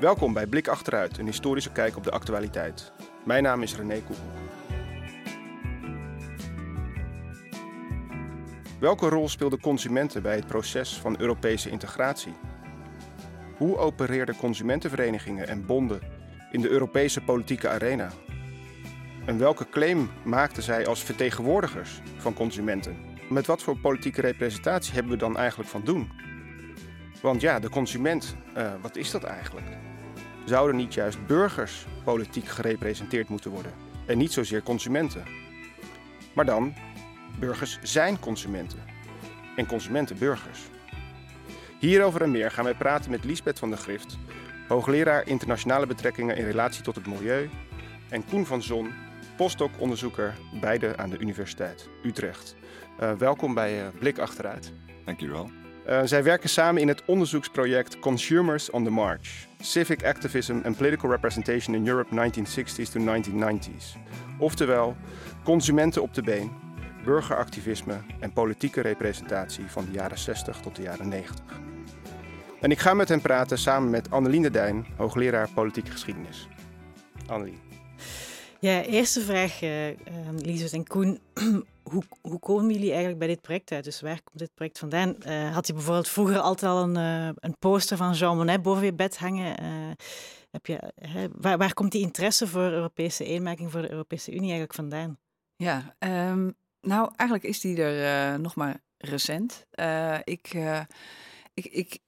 Welkom bij Blik Achteruit, een historische kijk op de actualiteit. Mijn naam is René Koekoek. Welke rol speelden consumenten bij het proces van Europese integratie? Hoe opereerden consumentenverenigingen en bonden in de Europese politieke arena? En welke claim maakten zij als vertegenwoordigers van consumenten? Met wat voor politieke representatie hebben we dan eigenlijk van doen? Want ja, de consument, uh, wat is dat eigenlijk? Zouden niet juist burgers politiek gerepresenteerd moeten worden en niet zozeer consumenten? Maar dan, burgers zijn consumenten en consumenten burgers. Hierover en meer gaan wij praten met Liesbeth van der Grift, hoogleraar internationale betrekkingen in relatie tot het milieu, en Koen van Zon, postdoc-onderzoeker, beide aan de Universiteit Utrecht. Uh, welkom bij uh, Blik Achteruit. Dankjewel. Uh, zij werken samen in het onderzoeksproject Consumers on the March: Civic Activism and Political Representation in Europe 1960s to 1990s. Oftewel, consumenten op de been, burgeractivisme en politieke representatie van de jaren 60 tot de jaren 90. En ik ga met hen praten samen met Annelien de Dijn, hoogleraar politieke geschiedenis. Annelien. Ja, eerste vraag, uh, Liesbeth en Koen. hoe, hoe komen jullie eigenlijk bij dit project uit? Dus waar komt dit project vandaan? Uh, had je bijvoorbeeld vroeger altijd al een, een poster van Jean Monnet boven je bed hangen? heb je, waar, waar komt die interesse voor Europese eenmaking voor de Europese Unie eigenlijk vandaan? Ja, um, nou eigenlijk is die er nog maar recent. ik, ik, ik,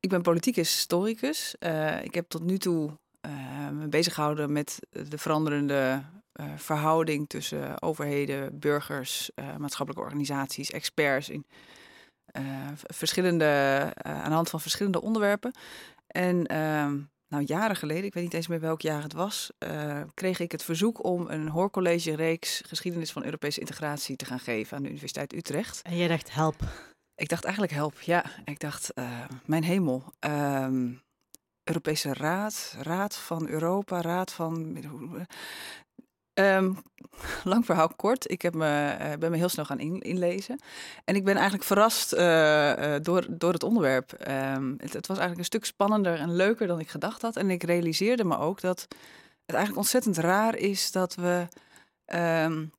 ik ben politiek historicus. ik heb tot nu toe me bezig gehouden met de veranderende uh, verhouding tussen overheden, burgers, uh, maatschappelijke organisaties, experts in verschillende, aan de hand van verschillende onderwerpen. En ehm, nou, jaren geleden, ik weet niet eens meer welk jaar het was, kreeg ik het verzoek om een hoorcollege-reeks geschiedenis van Europese integratie te gaan geven aan de Universiteit Utrecht. En jij dacht help. Ik dacht eigenlijk help, ja. Ik dacht, mijn hemel. Ehm, Europese Raad, Raad van Europa, Raad van. Um, lang verhaal kort. Ik heb me, uh, ben me heel snel gaan inlezen. En ik ben eigenlijk verrast uh, uh, door, door het onderwerp. Um, het, het, was eigenlijk een stuk spannender en leuker dan ik gedacht had. En ik realiseerde me ook dat het eigenlijk ontzettend raar is dat we um,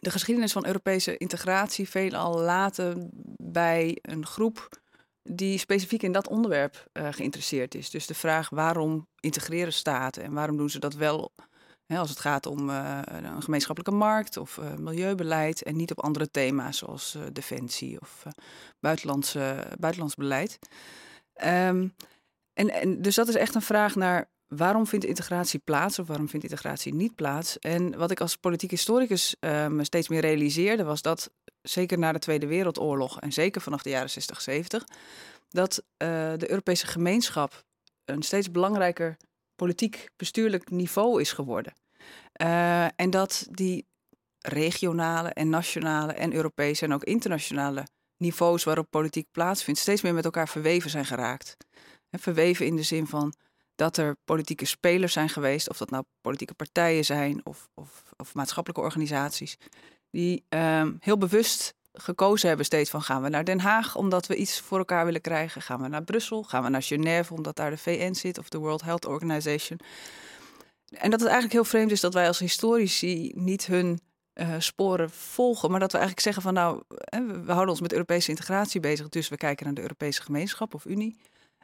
de geschiedenis van Europese integratie veelal laten bij een groep die specifiek in dat onderwerp uh, geïnteresseerd is. Dus de vraag waarom integreren staten en waarom doen ze dat wel hè, als het gaat om uh, een gemeenschappelijke markt of uh, milieubeleid en niet op andere thema's zoals defensie of buitenlandse, buitenlands beleid. Um, en, en dus dat is echt een vraag naar waarom vindt integratie plaats of waarom vindt integratie niet plaats? En wat ik als politiek historicus me steeds meer realiseerde was dat zeker na de Tweede Wereldoorlog en zeker vanaf de jaren 60, 70, dat uh, de Europese gemeenschap een steeds belangrijker politiek bestuurlijk niveau is geworden. Uh, en dat die regionale en nationale en Europese en ook internationale niveaus waarop politiek plaatsvindt, steeds meer met elkaar verweven zijn geraakt. En verweven in de zin van dat er politieke spelers zijn geweest, of dat nou politieke partijen zijn of, of, of maatschappelijke organisaties, die um, heel bewust gekozen hebben steeds van gaan we naar Den Haag omdat we iets voor elkaar willen krijgen, gaan we naar Brussel, gaan we naar Genève omdat daar de VN zit of de World Health Organization. En dat het eigenlijk heel vreemd is dat wij als historici niet hun uh, sporen volgen, maar dat we eigenlijk zeggen van nou, we houden ons met Europese integratie bezig, dus we kijken naar de Europese gemeenschap of Unie.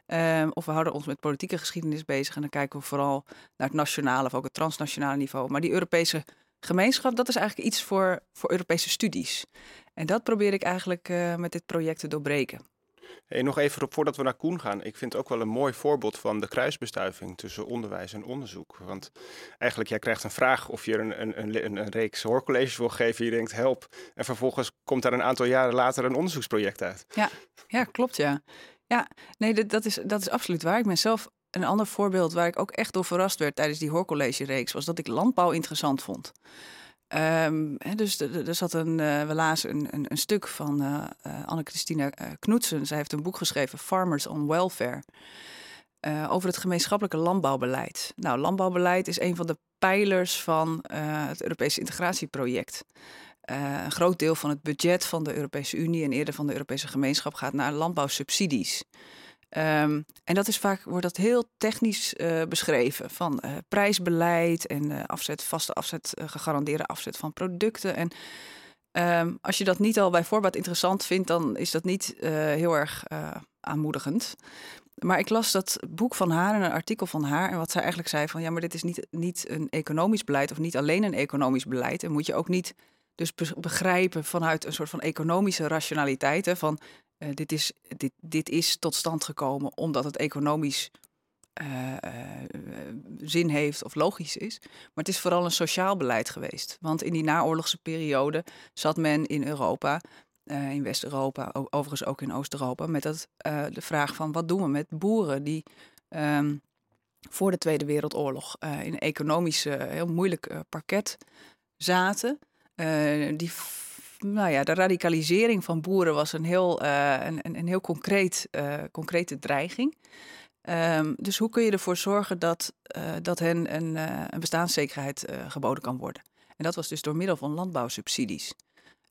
Um, of we houden ons met politieke geschiedenis bezig en dan kijken we vooral naar het nationale of ook het transnationale niveau. Maar die Europese gemeenschap, dat is eigenlijk iets voor, voor Europese studies. En dat probeer ik eigenlijk uh, met dit project te doorbreken. Hey, nog even voordat we naar Koen gaan. Ik vind het ook wel een mooi voorbeeld van de kruisbestuiving tussen onderwijs en onderzoek. Want eigenlijk, jij krijgt een vraag of je een, een, een, een reeks hoorcolleges wil geven. Je denkt help. En vervolgens komt daar een aantal jaren later een onderzoeksproject uit. Ja, ja klopt ja. Ja, nee, dat is, dat is absoluut waar. Ik ben zelf een ander voorbeeld waar ik ook echt door verrast werd tijdens die hoorcollege-reeks, was dat ik landbouw interessant vond. Um, dus er zat een, uh, we lazen een, een, een stuk van uh, Anne-Christina Knoetsen. Zij heeft een boek geschreven, Farmers on Welfare, over het gemeenschappelijke landbouwbeleid. Nou, landbouwbeleid is een van de pijlers van het Europese integratieproject. een groot deel van het budget van de Europese Unie en eerder van de Europese gemeenschap gaat naar landbouwsubsidies. Ehm, en dat is vaak wordt dat heel technisch beschreven van prijsbeleid en afzet, vaste afzet, gegarandeerde afzet van producten. En ehm, als je dat niet al bij voorbaat interessant vindt, dan is dat niet heel erg aanmoedigend. Maar ik las dat boek van haar en een artikel van haar. En wat zij eigenlijk zei van ja, maar dit is niet, niet een economisch beleid of niet alleen een economisch beleid. En moet je ook niet dus begrijpen vanuit een soort van economische rationaliteit. Hè, van uh, dit, is, dit, dit is tot stand gekomen omdat het economisch uh, uh, zin heeft of logisch is. Maar het is vooral een sociaal beleid geweest. Want in die naoorlogse periode zat men in Europa in West-Europa, overigens ook in Oost-Europa, met dat, de vraag van wat doen we met boeren die um, voor de Tweede Wereldoorlog in een economisch heel moeilijk parket zaten. die, nou ja, de radicalisering van boeren was een heel, een, een, een, heel concreet, concrete dreiging. Um, dus hoe kun je ervoor zorgen dat, dat hen een, een bestaanszekerheid geboden kan worden? En dat was dus door middel van landbouwsubsidies.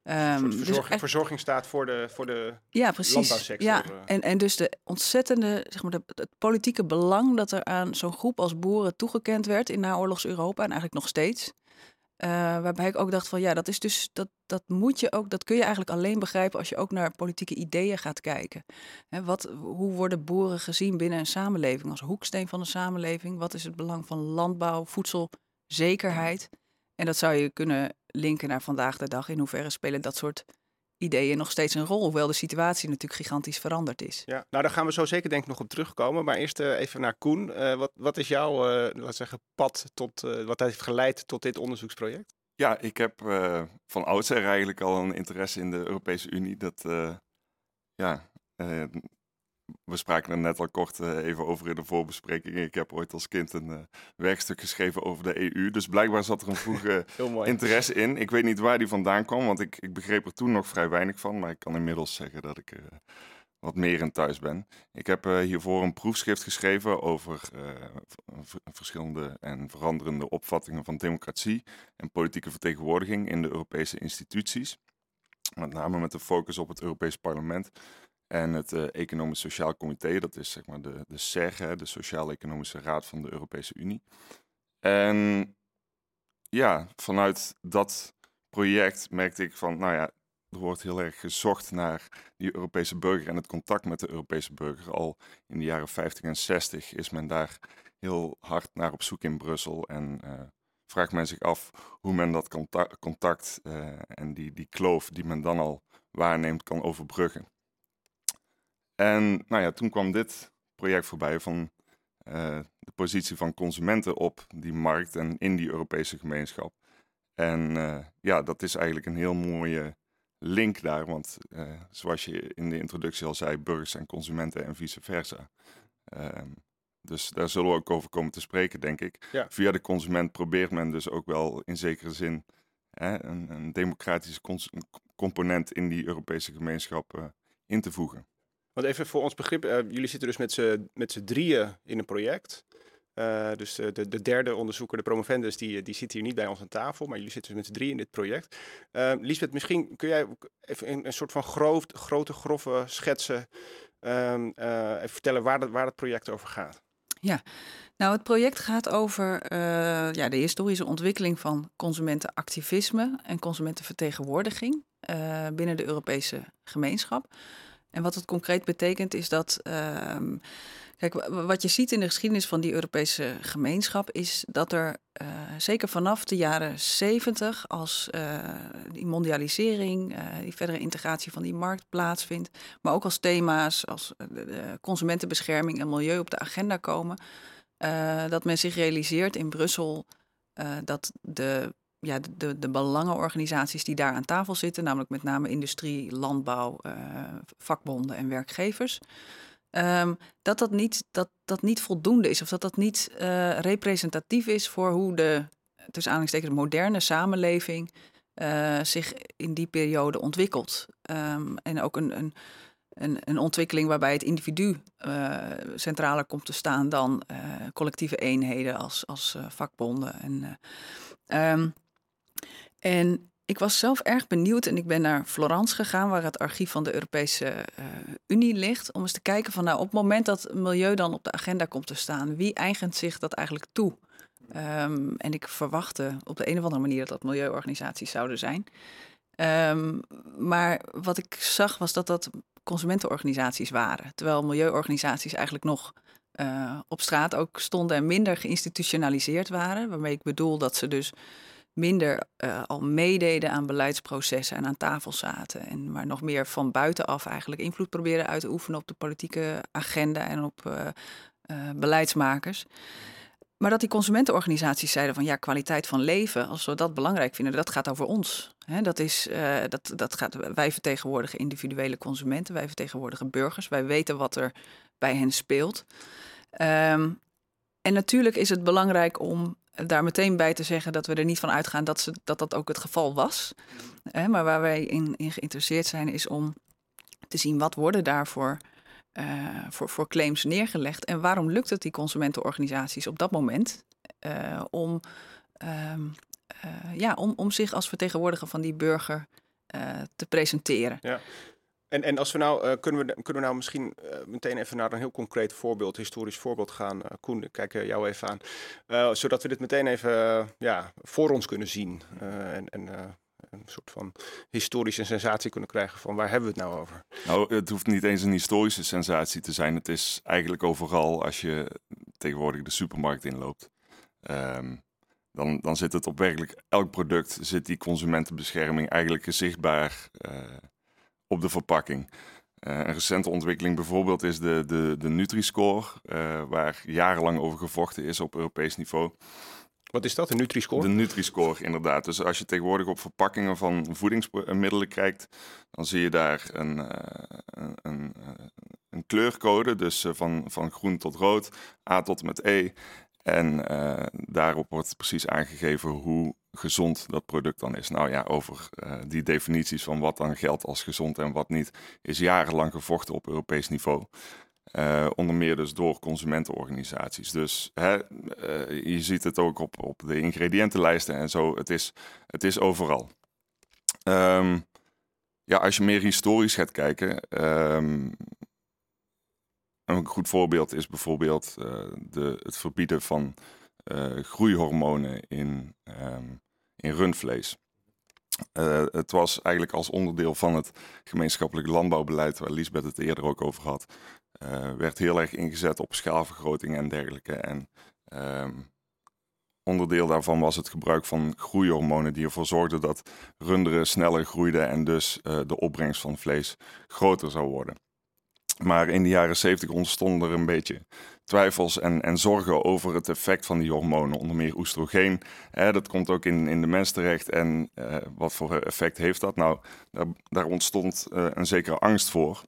Um, verzorging, dus verzorging staat voor de, voor de ja, precies. landbouwsector. Ja, en, en dus de ontzettende, zeg maar, de, het politieke belang dat er aan zo'n groep als boeren toegekend werd in naoorlogs Europa en eigenlijk nog steeds. Uh, waarbij ik ook dacht van ja, dat is dus dat, dat moet je ook, dat kun je eigenlijk alleen begrijpen als je ook naar politieke ideeën gaat kijken. He, wat, hoe worden boeren gezien binnen een samenleving als hoeksteen van de samenleving? Wat is het belang van landbouw, voedselzekerheid? En dat zou je kunnen linken naar vandaag de dag. In hoeverre spelen dat soort ideeën nog steeds een rol, hoewel de situatie natuurlijk gigantisch veranderd is. Ja, nou daar gaan we zo zeker denk ik nog op terugkomen. Maar eerst uh, even naar Koen. Uh, wat, wat is jouw uh, zeggen, pad tot, wat heeft geleid tot dit onderzoeksproject? Ja, ik heb van oudsher eigenlijk al een interesse in de Europese Unie. Dat, ja, we spraken er net al kort uh, even over in de voorbespreking. Ik heb ooit als kind een uh, werkstuk geschreven over de EU. Dus blijkbaar zat er een vroege interesse in. Ik weet niet waar die vandaan kwam, want ik, ik begreep er toen nog vrij weinig van. Maar ik kan inmiddels zeggen dat ik er uh, wat meer in thuis ben. Ik heb hiervoor een proefschrift geschreven over verschillende en veranderende opvattingen van democratie en politieke vertegenwoordiging in de Europese instituties. Met name met de focus op het Europees Parlement en het uh, Economisch Sociaal Comité, dat is zeg maar de, de SEG, de Sociaal-Economische Raad van de Europese Unie. En ja, vanuit dat project merkte ik van, nou ja, er wordt heel erg gezocht naar die Europese burger en het contact met de Europese burger. Al in de jaren 50 en 60 is men daar heel hard naar op zoek in Brussel. En uh, vraagt men zich af hoe men dat contact, uh, en die, die kloof die men dan al waarneemt kan overbruggen. En nou ja, toen kwam dit project voorbij van uh, de positie van consumenten op die markt en in die Europese gemeenschap. En uh, ja, dat is eigenlijk een heel mooie link daar, want uh, zoals je in de introductie al zei, burgers en consumenten en vice versa. Ehm, dus daar zullen we ook over komen te spreken, denk ik. Ja. Via de consument probeert men dus ook wel in zekere zin hè, een, een democratische component in die Europese gemeenschap in te voegen. Want even voor ons begrip, uh, jullie zitten dus met z'n drieën in een project. Uh, dus de, de, derde onderzoeker, de promovendus, die, die zit hier niet bij ons aan tafel, maar jullie zitten dus met z'n drieën in dit project. Lisbeth, misschien kun jij even een, een soort van groot, grote, grove schetsen um, even vertellen waar dat, waar het project over gaat. Ja, nou het project gaat over ja, de historische ontwikkeling van consumentenactivisme en consumentenvertegenwoordiging binnen de Europese gemeenschap. En wat het concreet betekent is dat. Uh, kijk, wat je ziet in de geschiedenis van die Europese gemeenschap is dat er uh, zeker vanaf de jaren 70, als uh, die mondialisering, uh, die verdere integratie van die markt plaatsvindt, maar ook als thema's als consumentenbescherming en milieu op de agenda komen, dat men zich realiseert in Brussel dat de ja, de, de belangenorganisaties die daar aan tafel zitten, namelijk met name industrie, landbouw, uh, vakbonden en werkgevers, um, dat, dat, niet, dat dat niet voldoende is of dat dat niet uh, representatief is voor hoe de, tussen aanhalingstekens, moderne samenleving uh, zich in die periode ontwikkelt. Um, en ook een, een, een, een, ontwikkeling waarbij het individu uh, centraler komt te staan dan collectieve eenheden als, als vakbonden. En, um, en ik was zelf erg benieuwd en ik ben naar Florence gegaan, waar het archief van de Europese uh, Unie ligt, om eens te kijken van nou, op het moment dat milieu dan op de agenda komt te staan, wie eigent zich dat eigenlijk toe? Um, en ik verwachtte op de een of andere manier dat dat milieuorganisaties zouden zijn. Um, maar wat ik zag was dat dat consumentenorganisaties waren. Terwijl milieuorganisaties eigenlijk nog uh, op straat ook stonden en minder geïnstitutionaliseerd waren. Waarmee ik bedoel dat ze dus minder uh, al meededen aan beleidsprocessen en aan tafel zaten. En maar nog meer van buitenaf eigenlijk invloed probeerden uit te oefenen op de politieke agenda en op uh, beleidsmakers. Maar dat die consumentenorganisaties zeiden van ja, kwaliteit van leven, als we dat belangrijk vinden, dat gaat over ons. dat is, dat, dat gaat, wij vertegenwoordigen individuele consumenten, wij vertegenwoordigen burgers, wij weten wat er bij hen speelt. Um, en natuurlijk is het belangrijk om daar meteen bij te zeggen dat we er niet van uitgaan dat ze, dat, dat ook het geval was. maar waar wij in, geïnteresseerd zijn is om te zien wat worden daarvoor uh, voor, voor claims neergelegd. En waarom lukt het die consumentenorganisaties op dat moment uh, om, uh, ja, om, om zich als vertegenwoordiger van die burger te presenteren? Ja. En, en als we nou, kunnen, we, kunnen we nou misschien meteen even naar een heel concreet voorbeeld, historisch voorbeeld gaan. Koen, ik kijk jou even aan. zodat we dit meteen even ja, voor ons kunnen zien. en en een soort van historische sensatie kunnen krijgen van waar hebben we het nou over? Nou, het hoeft niet eens een historische sensatie te zijn. Het is eigenlijk overal als je tegenwoordig de supermarkt inloopt. Um, dan, dan zit het op werkelijk elk product, zit die consumentenbescherming eigenlijk zichtbaar op de verpakking. Uh, een recente ontwikkeling bijvoorbeeld is de, de, de Nutri-score, uh, waar jarenlang over gevochten is op Europees niveau. Wat is dat, een Nutri-score? De Nutri-score, inderdaad. Dus als je tegenwoordig op verpakkingen van voedingsmiddelen kijkt, dan zie je daar een, uh, een, een, een, kleurcode, dus van, van groen tot rood, A tot met E. En daarop wordt precies aangegeven hoe gezond dat product dan is. Nou ja, over die definities van wat dan geldt als gezond en wat niet, is jarenlang gevochten op Europees niveau. Uh, onder meer dus door consumentenorganisaties. Dus hè, uh, je ziet het ook op, op de ingrediëntenlijsten en zo. Het is, het is overal. Um, ja, als je meer historisch gaat kijken. Um, een goed voorbeeld is bijvoorbeeld uh, de, het verbieden van groeihormonen in, um, in rundvlees. Uh, het was eigenlijk als onderdeel van het gemeenschappelijk landbouwbeleid, waar Lisbeth het eerder ook over had, uh, werd heel erg ingezet op schaalvergroting en dergelijke. En um, onderdeel daarvan was het gebruik van groeihormonen die ervoor zorgden dat runderen sneller groeiden en dus uh, de opbrengst van vlees groter zou worden. Maar in de jaren 70 ontstonden er een beetje twijfels en, en zorgen over het effect van die hormonen, onder meer oestrogeen. Dat komt ook in, in de mens terecht. En uh, wat voor effect heeft dat? Nou, daar, ontstond uh, een zekere angst voor.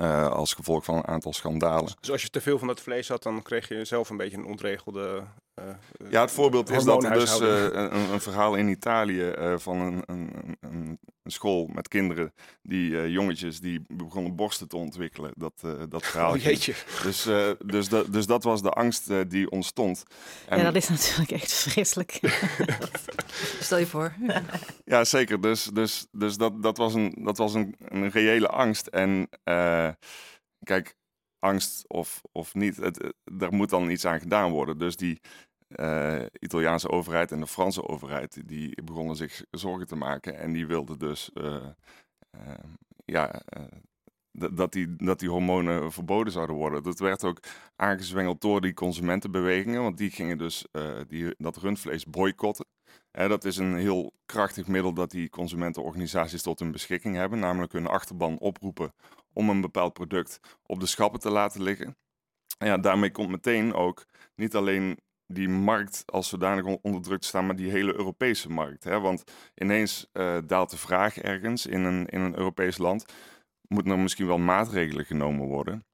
Uh, als gevolg van een aantal schandalen. Dus als je te veel van dat vlees had, dan kreeg je zelf een beetje een ontregelde. Uh, ja, het voorbeeld is dat er dus uh, een, een, verhaal in Italië van een, een, een, school met kinderen, die jongetjes die begonnen borsten te ontwikkelen. Dat, dat verhaal. Oh, jeetje. Dus, dus, da, dus dat was de angst die ontstond. En... Ja, dat is natuurlijk echt vreselijk. Stel je voor. ja, zeker. Dus, dus, dus dat, dat was, een, dat was een, een reële angst. En kijk, angst of, of niet, het, daar moet dan iets aan gedaan worden. Dus die uh, Italiaanse overheid en de Franse overheid, die begonnen zich zorgen te maken. En die wilden dus, uh, ja, dat die, dat die hormonen verboden zouden worden. Dat werd ook aangezwengeld door die consumentenbewegingen, want die gingen dus die, dat rundvlees boycotten. dat is een heel krachtig middel dat die consumentenorganisaties tot hun beschikking hebben, namelijk hun achterban oproepen om een bepaald product op de schappen te laten liggen. En ja, daarmee komt meteen ook niet alleen die markt als zodanig onder druk te staan, maar die hele Europese markt. Hè? Want ineens uh, daalt de vraag ergens in een, in een Europees land. Moeten er misschien wel maatregelen genomen worden?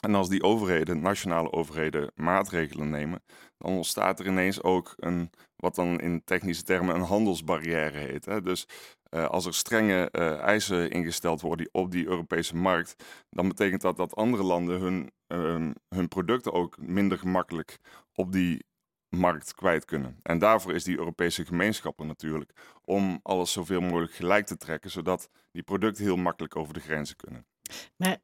En als die overheden, nationale overheden, maatregelen nemen, dan ontstaat er ineens ook een, wat dan in technische termen een handelsbarrière heet. Hè? Dus uh, als er strenge uh, eisen ingesteld worden op die Europese markt, dan betekent dat dat andere landen hun, uh, hun producten ook minder gemakkelijk op die markt kwijt kunnen. En daarvoor is die Europese gemeenschappen natuurlijk om alles zoveel mogelijk gelijk te trekken, zodat die producten heel makkelijk over de grenzen kunnen. Maar,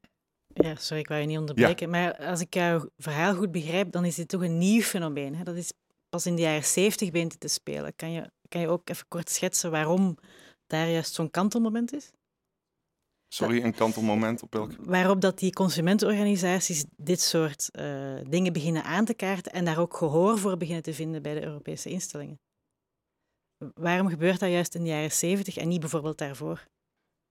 ja, sorry, ik wou je niet onderbreken, maar als ik jouw verhaal goed begrijp, dan is dit toch een nieuw fenomeen. Hè? Dat is pas in de jaren zeventig begint te spelen. Kan je, kan je ook even kort schetsen waarom daar juist zo'n kantelmoment is? Sorry, een kantelmoment op welk? Waarop dat die consumentenorganisaties dit soort uh, dingen beginnen aan te kaarten en daar ook gehoor voor beginnen te vinden bij de Europese instellingen. Waarom gebeurt dat juist in de jaren 70 en niet bijvoorbeeld daarvoor?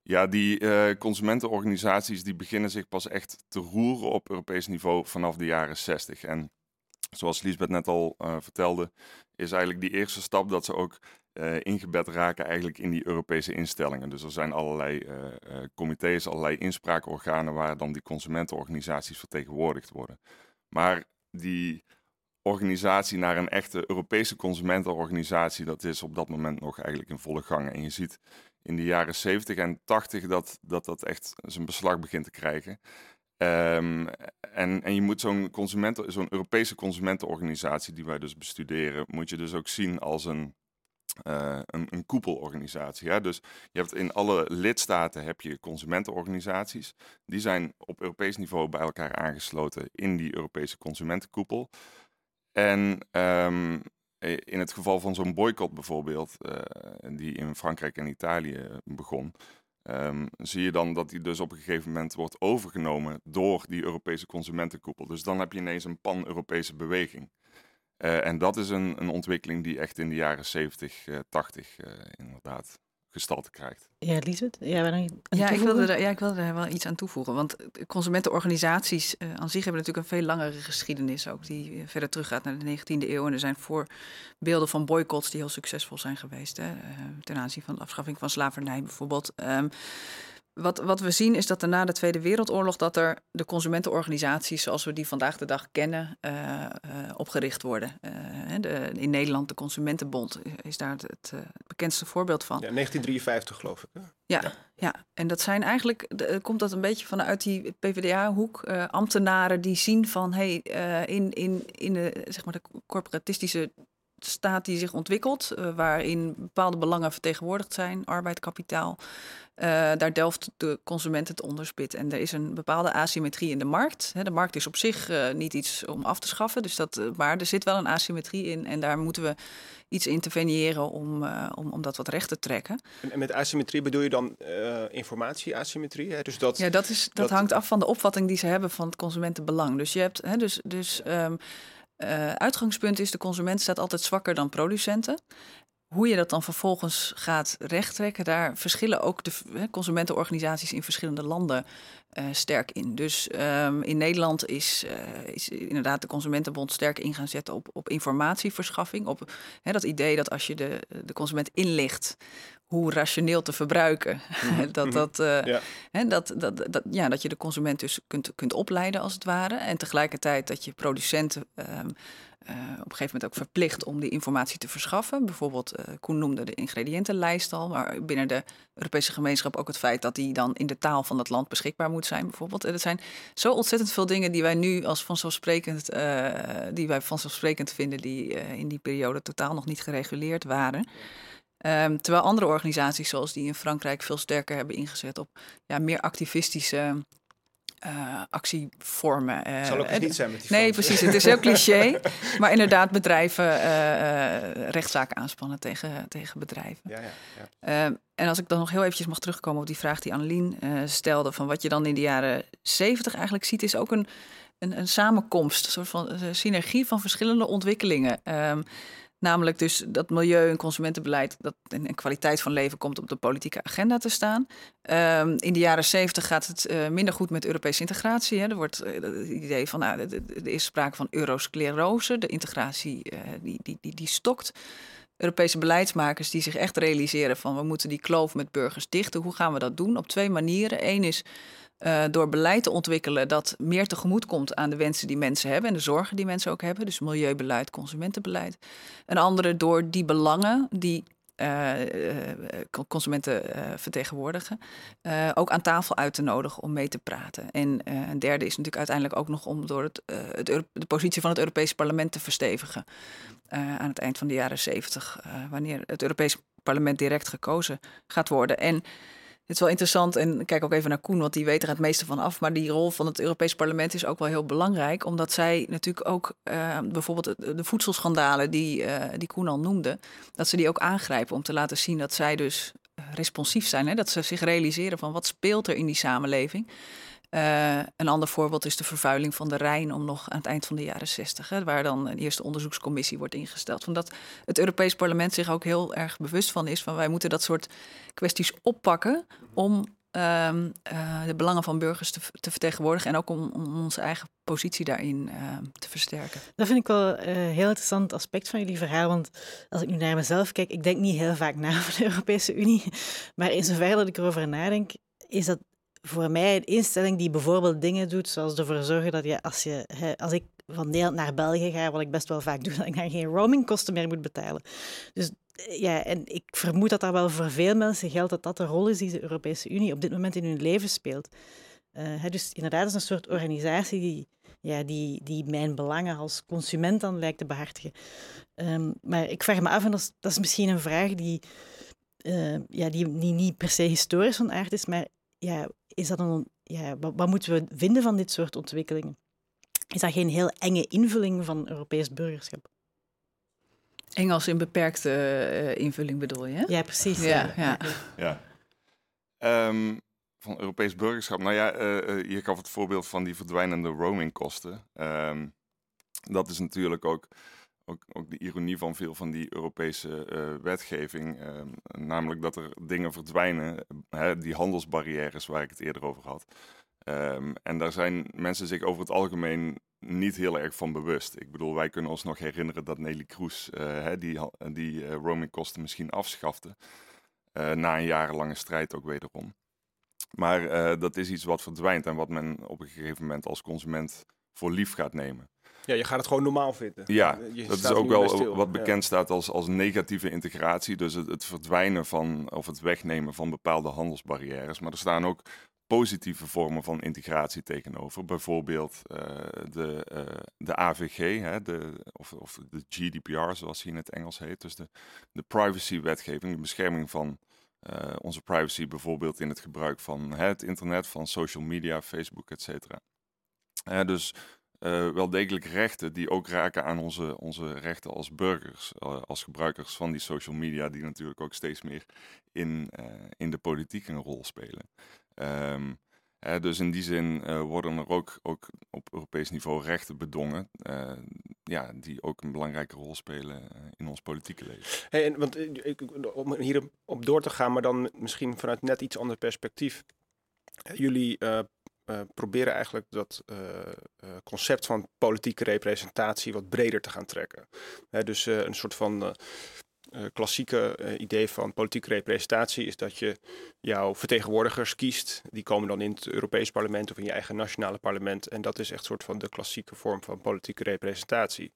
Ja, die uh, consumentenorganisaties die beginnen zich pas echt te roeren op Europees niveau vanaf de jaren 60. En zoals Liesbeth net al uh, vertelde, is eigenlijk die eerste stap dat ze ook uh, ingebed raken eigenlijk in die Europese instellingen. Dus er zijn allerlei uh, comité's, allerlei inspraakorganen waar dan die consumentenorganisaties vertegenwoordigd worden. Maar die organisatie naar een echte Europese consumentenorganisatie, dat is op dat moment nog eigenlijk in volle gang. En je ziet in de jaren 70 en 80 dat dat, dat echt zijn beslag begint te krijgen. Um, en, en je moet zo'n consumenten, zo'n Europese consumentenorganisatie die wij dus bestuderen, moet je dus ook zien als een uh, een, een, koepelorganisatie. Dus je hebt in alle lidstaten heb je consumentenorganisaties. Die zijn op Europees niveau bij elkaar aangesloten in die Europese consumentenkoepel. En um, in het geval van zo'n boycott bijvoorbeeld, uh, die in Frankrijk en Italië begon, um, zie je dan dat die dus op een gegeven moment wordt overgenomen door die Europese consumentenkoepel. Dus dan heb je ineens een pan-Europese beweging. Uh, en dat is een, een ontwikkeling die echt in de jaren 70, uh, 80 uh, inderdaad gestalte krijgt. Ja, Liesbeth? Ja, ja, ik wilde er, ja, ik wilde er wel iets aan toevoegen. Want consumentenorganisaties uh, aan zich hebben natuurlijk een veel langere geschiedenis ook. Die verder teruggaat naar de 19e eeuw. En er zijn voorbeelden van boycotts die heel succesvol zijn geweest. Hè? Ten aanzien van de afschaffing van slavernij bijvoorbeeld. Um, wat, wat we zien is dat er na de Tweede Wereldoorlog dat er de consumentenorganisaties zoals we die vandaag de dag kennen uh, uh, opgericht worden. Uh, de, in Nederland de Consumentenbond is daar het, het bekendste voorbeeld van. Ja, 1953 geloof ik. Hè? Ja, ja, ja. en dat zijn eigenlijk, de, komt dat een beetje vanuit die PvdA-hoek, ambtenaren die zien van hey, in, in, in de, zeg maar de corporatistische staat die zich ontwikkelt, waarin bepaalde belangen vertegenwoordigd zijn, arbeid, kapitaal. Uh, daar delft de consument het onderspit. En er is een bepaalde asymmetrie in de markt. de markt is op zich uh, niet iets om af te schaffen. Dus dat, maar er zit wel een asymmetrie in. En daar moeten we iets interveneren om, om, om dat wat recht te trekken. En, en met asymmetrie bedoel je dan informatie-asymmetrie? Hè? Dus dat, ja, dat, is, dat, dat, hangt af van de opvatting die ze hebben van het consumentenbelang. Dus je hebt hè, dus. dus um, uh, uitgangspunt is de consument staat altijd zwakker dan producenten. Hoe je dat dan vervolgens gaat rechttrekken, daar verschillen ook de consumentenorganisaties in verschillende landen uh, sterk in. Dus um, in Nederland is, uh, is, inderdaad de Consumentenbond sterk in gaan zetten op, op informatieverschaffing. Op hè, dat idee dat als je de, de consument inlicht hoe rationeel te verbruiken. Mhm. dat, dat, uh, ja. hè, dat, dat, dat, ja, dat je de consument dus kunt, kunt opleiden als het ware. En tegelijkertijd dat je producenten um, uh, op een gegeven moment ook verplicht om die informatie te verschaffen. Bijvoorbeeld, uh, Koen noemde de ingrediëntenlijst al, maar binnen de Europese gemeenschap ook het feit dat die dan in de taal van het land beschikbaar moet zijn, bijvoorbeeld. Er zijn zo ontzettend veel dingen die wij nu als vanzelfsprekend, uh, die wij vanzelfsprekend vinden, die in die periode totaal nog niet gereguleerd waren. Um, terwijl andere organisaties, zoals die in Frankrijk, veel sterker hebben ingezet op ja, meer activistische uh, actievormen. Uh, Zal ook niet zijn met die Nee, precies. Het is heel cliché. maar inderdaad, bedrijven uh, rechtszaken aanspannen tegen, tegen bedrijven. Ja, ja, ja. Ehm, en als ik dan nog heel eventjes mag terugkomen op die vraag die Annelien stelde... van wat je dan in de jaren zeventig eigenlijk ziet... is ook een, een, een samenkomst, een soort van synergie van verschillende ontwikkelingen... Um, Namelijk dus dat milieu- en consumentenbeleid dat, en, kwaliteit van leven komt op de politieke agenda te staan. Um, in de jaren zeventig gaat het uh, minder goed met Europese integratie. Hè. Er wordt het idee van, nou, er is sprake van eurosclerose. De integratie uh, die, die, die, die stokt. Europese beleidsmakers die zich echt realiseren van we moeten die kloof met burgers dichten. Hoe gaan we dat doen? Op twee manieren. Eén is uh, door beleid te ontwikkelen dat meer tegemoet komt aan de wensen die mensen hebben en de zorgen die mensen ook hebben. Dus milieubeleid, consumentenbeleid. Een andere door die belangen die consumenten vertegenwoordigen, ook aan tafel uit te nodigen om mee te praten. En een derde is natuurlijk uiteindelijk ook nog om door het de positie van het Europese parlement te verstevigen. aan het eind van de jaren zeventig, wanneer het Europese parlement direct gekozen gaat worden. En het is wel interessant en kijk ook even naar Koen, want die weet er het meeste van af. Maar die rol van het Europees Parlement is ook wel heel belangrijk, omdat zij natuurlijk ook uh, bijvoorbeeld de, voedselschandalen die, uh, die Koen al noemde, dat ze die ook aangrijpen om te laten zien dat zij dus responsief zijn. Hè? Dat ze zich realiseren van wat speelt er in die samenleving. Uh, een ander voorbeeld is de vervuiling van de Rijn om nog aan het eind van de jaren 60, hè, waar dan een eerste onderzoekscommissie wordt ingesteld. Omdat het Europees Parlement zich ook heel erg bewust van is van wij moeten dat soort kwesties oppakken om uh, uh, de belangen van burgers te, te vertegenwoordigen en ook om, om, onze eigen positie daarin uh, te versterken. Dat vind ik wel een heel interessant aspect van jullie verhaal, want als ik nu naar mezelf kijk, ik denk niet heel vaak na over de Europese Unie, maar in zover dat ik erover nadenk, is dat voor mij een instelling die bijvoorbeeld dingen doet, zoals ervoor zorgen dat je als, je, als ik van Nederland naar België ga, wat ik best wel vaak doe, dat ik dan geen roamingkosten meer moet betalen. Dus ja, en ik vermoed dat dat wel voor veel mensen geldt dat dat de rol is die de Europese Unie op dit moment in hun leven speelt. Uh, dus inderdaad, is een soort organisatie die, ja, die, die mijn belangen als consument dan lijkt te behartigen. Um, maar ik vraag me af, en dat is, dat is misschien een vraag die, uh, ja, die niet per se historisch van aard is, maar ja, is dat een, ja, wat, wat, moeten we vinden van dit soort ontwikkelingen? Is dat geen heel enge invulling van Europees burgerschap? Engels in beperkte uh, invulling bedoel je? Ja, precies. Ja, ja. ja. Um, van Europees burgerschap. Nou ja, uh, je gaf het voorbeeld van die verdwijnende roamingkosten. Um, dat is natuurlijk ook ook, ook de ironie van veel van die Europese uh, wetgeving. Uh, namelijk dat er dingen verdwijnen, die handelsbarrières waar ik het eerder over had. Um, en daar zijn mensen zich over het algemeen niet heel erg van bewust. Ik bedoel, wij kunnen ons nog herinneren dat Nelly Kroes hè, die, die roamingkosten misschien afschafte. na een jarenlange strijd ook wederom. Maar dat is iets wat verdwijnt en wat men op een gegeven moment als consument voor lief gaat nemen. Ja, je gaat het gewoon normaal vinden. Ja, dat is ook wel wat bekend staat als, als negatieve integratie. Dus het, het, verdwijnen van of het wegnemen van bepaalde handelsbarrières. Maar er staan ook positieve vormen van integratie tegenover. Bijvoorbeeld uh, de, uh, de AVG, hè, de, of, of de GDPR zoals hij in het Engels heet. Dus de, de privacy-wetgeving, de bescherming van uh, onze privacy bijvoorbeeld in het gebruik van het internet, van social media, Facebook, et cetera. dus uh, wel degelijk rechten die ook raken aan onze, onze rechten als burgers, uh, als gebruikers van die social media, die natuurlijk ook steeds meer in, uh, in de politiek een rol spelen. Um, dus in die zin worden er ook, ook op Europees niveau rechten bedongen, ja, die ook een belangrijke rol spelen in ons politieke leven. Hey, en, want om hierop op door te gaan, maar dan misschien vanuit net iets ander perspectief. Jullie uh, proberen eigenlijk dat uh, uh, concept van politieke representatie wat breder te gaan trekken. dus een soort van klassieke idee van politieke representatie is dat je jouw vertegenwoordigers kiest. Die komen dan in het Europees parlement of in je eigen nationale parlement. En dat is echt een soort van de klassieke vorm van politieke representatie.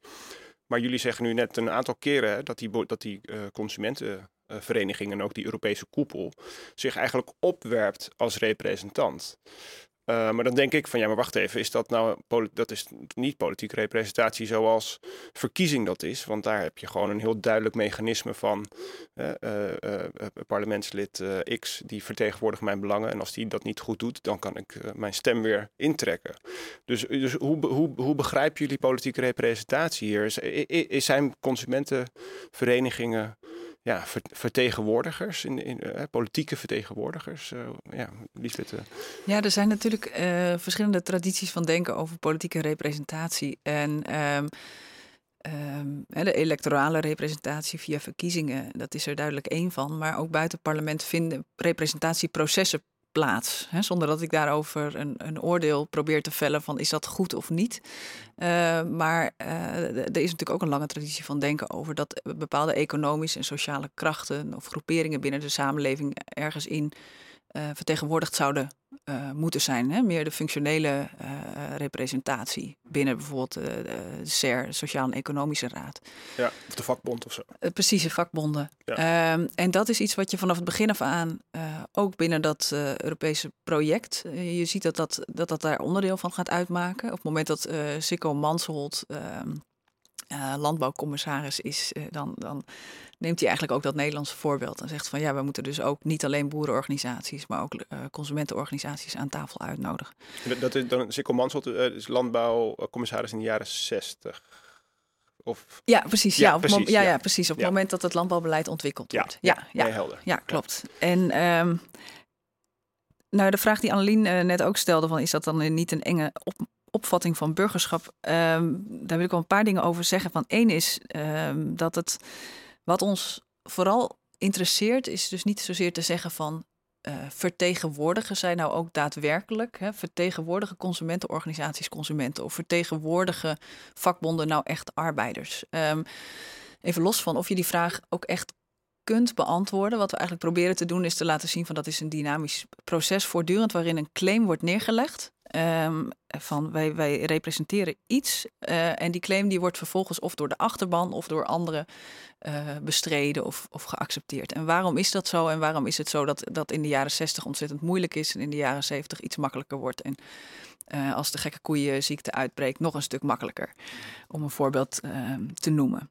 Maar jullie zeggen nu net een aantal keren hè, dat die, dat die consumentenverenigingen en ook die Europese koepel zich eigenlijk opwerpt als representant. Uh, maar dan denk ik van ja, maar wacht even, is dat nou dat is niet politieke representatie zoals verkiezing dat is? Want daar heb je gewoon een heel duidelijk mechanisme van uh, uh, parlementslid X die vertegenwoordigt mijn belangen. En als die dat niet goed doet, dan kan ik mijn stem weer intrekken. Dus, dus hoe, hoe, hoe begrijpen jullie politieke representatie hier? Is, zijn consumentenverenigingen ja, vertegenwoordigers, in, in uh, politieke vertegenwoordigers. Uh, ja, Lisbeth. Uh. Ja, er zijn natuurlijk verschillende tradities van denken over politieke representatie. En um, um, de electorale representatie via verkiezingen, dat is er duidelijk één van. Maar ook buiten parlement vinden representatieprocessen plaats. Hè, zonder dat ik daarover een, een, oordeel probeer te vellen van is dat goed of niet. Uh, maar uh, er is natuurlijk ook een lange traditie van denken over dat bepaalde economische en sociale krachten of groeperingen binnen de samenleving ergens in vertegenwoordigd zouden moeten zijn. Hè? Meer de functionele representatie binnen bijvoorbeeld de SER, de Sociaal en Economische Raad. Ja, of de vakbond of zo. precieze vakbonden. Ehm, en dat is iets wat je vanaf het begin af aan ook binnen dat Europese project, je ziet dat dat, dat dat daar onderdeel van gaat uitmaken. Op het moment dat Sikko Mansholt ehm, landbouwcommissaris is, dan, dan neemt hij eigenlijk ook dat Nederlandse voorbeeld en zegt van ja, we moeten dus ook niet alleen boerenorganisaties, maar ook uh, consumentenorganisaties aan tafel uitnodigen. Dat is dan Sikkel Mansholt, uh, is landbouwcommissaris in de jaren 60. Of... Ja, precies. Ja, precies, ja, ja, precies. Op het moment dat het landbouwbeleid ontwikkeld wordt. Ja, ja, ja, helder. Ja, klopt. En um, nou, de vraag die Annelien uh, net ook stelde: van, is dat dan niet een enge op, opvatting van burgerschap? Um, daar wil ik wel een paar dingen over zeggen. Van één is um, dat het wat ons vooral interesseert is dus niet zozeer te zeggen van uh, vertegenwoordigen zij nou ook daadwerkelijk, hè, vertegenwoordigen consumentenorganisaties consumenten of vertegenwoordigen vakbonden nou echt arbeiders. Um, even los van of je die vraag ook echt kunt beantwoorden. Wat we eigenlijk proberen te doen is te laten zien van dat is een dynamisch proces voortdurend waarin een claim wordt neergelegd. Um, van wij, wij representeren iets uh, en die claim die wordt vervolgens of door de achterban of door anderen uh, bestreden of, of geaccepteerd. En waarom is dat zo en waarom is het zo dat dat in de jaren 60 ontzettend moeilijk is en in de jaren 70 iets makkelijker wordt en uh, als de gekke koeienziekte uitbreekt nog een stuk makkelijker, om een voorbeeld ehm, te noemen.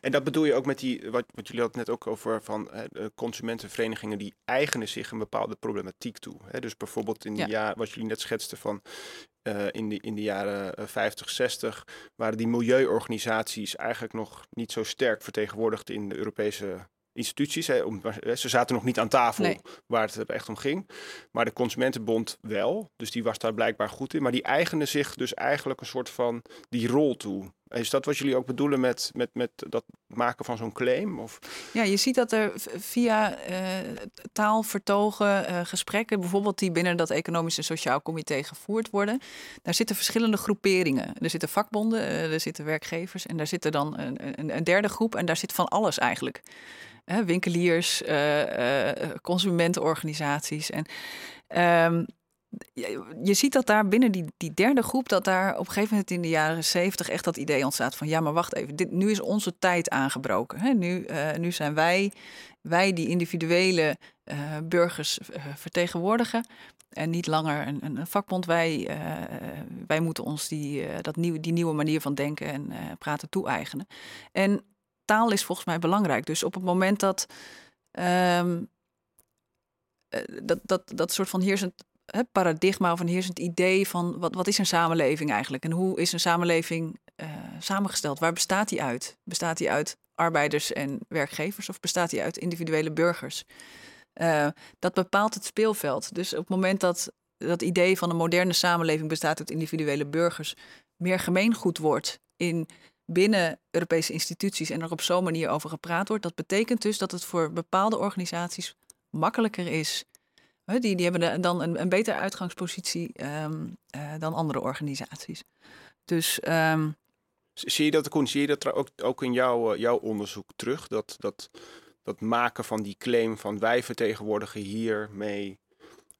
En dat bedoel je ook met die, wat, wat jullie hadden net ook over van consumentenverenigingen die eigenen zich een bepaalde problematiek toe. Hè? Dus bijvoorbeeld in ja. jaar, wat jullie net schetsten van uh, in, de, in de jaren 50, 60 waren die milieuorganisaties eigenlijk nog niet zo sterk vertegenwoordigd in de Europese instituties. Hè, om, ze zaten nog niet aan tafel waar het echt om ging. Maar de Consumentenbond wel. Dus die was daar blijkbaar goed in. Maar die eigende zich dus eigenlijk een soort van die rol toe. Is dat wat jullie ook bedoelen met, met, met dat maken van zo'n claim? Of? Ja, je ziet dat er via uh, taalvertogen, uh, gesprekken, bijvoorbeeld die binnen dat Economisch en Sociaal Comité gevoerd worden, daar zitten verschillende groeperingen. Er zitten vakbonden, uh, er zitten werkgevers en daar zit dan een, een, een, derde groep en daar zit van alles eigenlijk. winkeliers, consumentenorganisaties. En um, je ziet dat daar binnen die, die derde groep, dat daar op een gegeven moment in de jaren zeventig echt dat idee ontstaat van ja, maar wacht even, dit, nu is onze tijd aangebroken. Hè? Nu, uh, nu zijn wij, wij die individuele uh, burgers uh, vertegenwoordigen en niet langer een, een vakbond. Wij, wij moeten ons die, dat nieuw, die nieuwe manier van denken en praten toe-eigenen. En taal is volgens mij belangrijk. Dus op het moment dat. Um, dat, dat, dat soort van heersend paradigma of een heersend idee van wat, wat is een samenleving eigenlijk? En hoe is een samenleving uh, samengesteld? Waar bestaat die uit? Bestaat die uit arbeiders en werkgevers of bestaat die uit individuele burgers? Uh, dat bepaalt het speelveld. Dus op het moment dat dat idee van een moderne samenleving bestaat uit individuele burgers meer gemeengoed wordt in binnen Europese instituties en er op zo'n manier over gepraat wordt, dat betekent dus dat het voor bepaalde organisaties makkelijker is die, die hebben dan een, een betere uitgangspositie um, uh, dan andere organisaties. Dus. Um, zie je dat, Koen, zie je dat ook, ook in jouw, eh, jouw onderzoek terug? Dat, dat, dat maken van die claim van wij vertegenwoordigen hiermee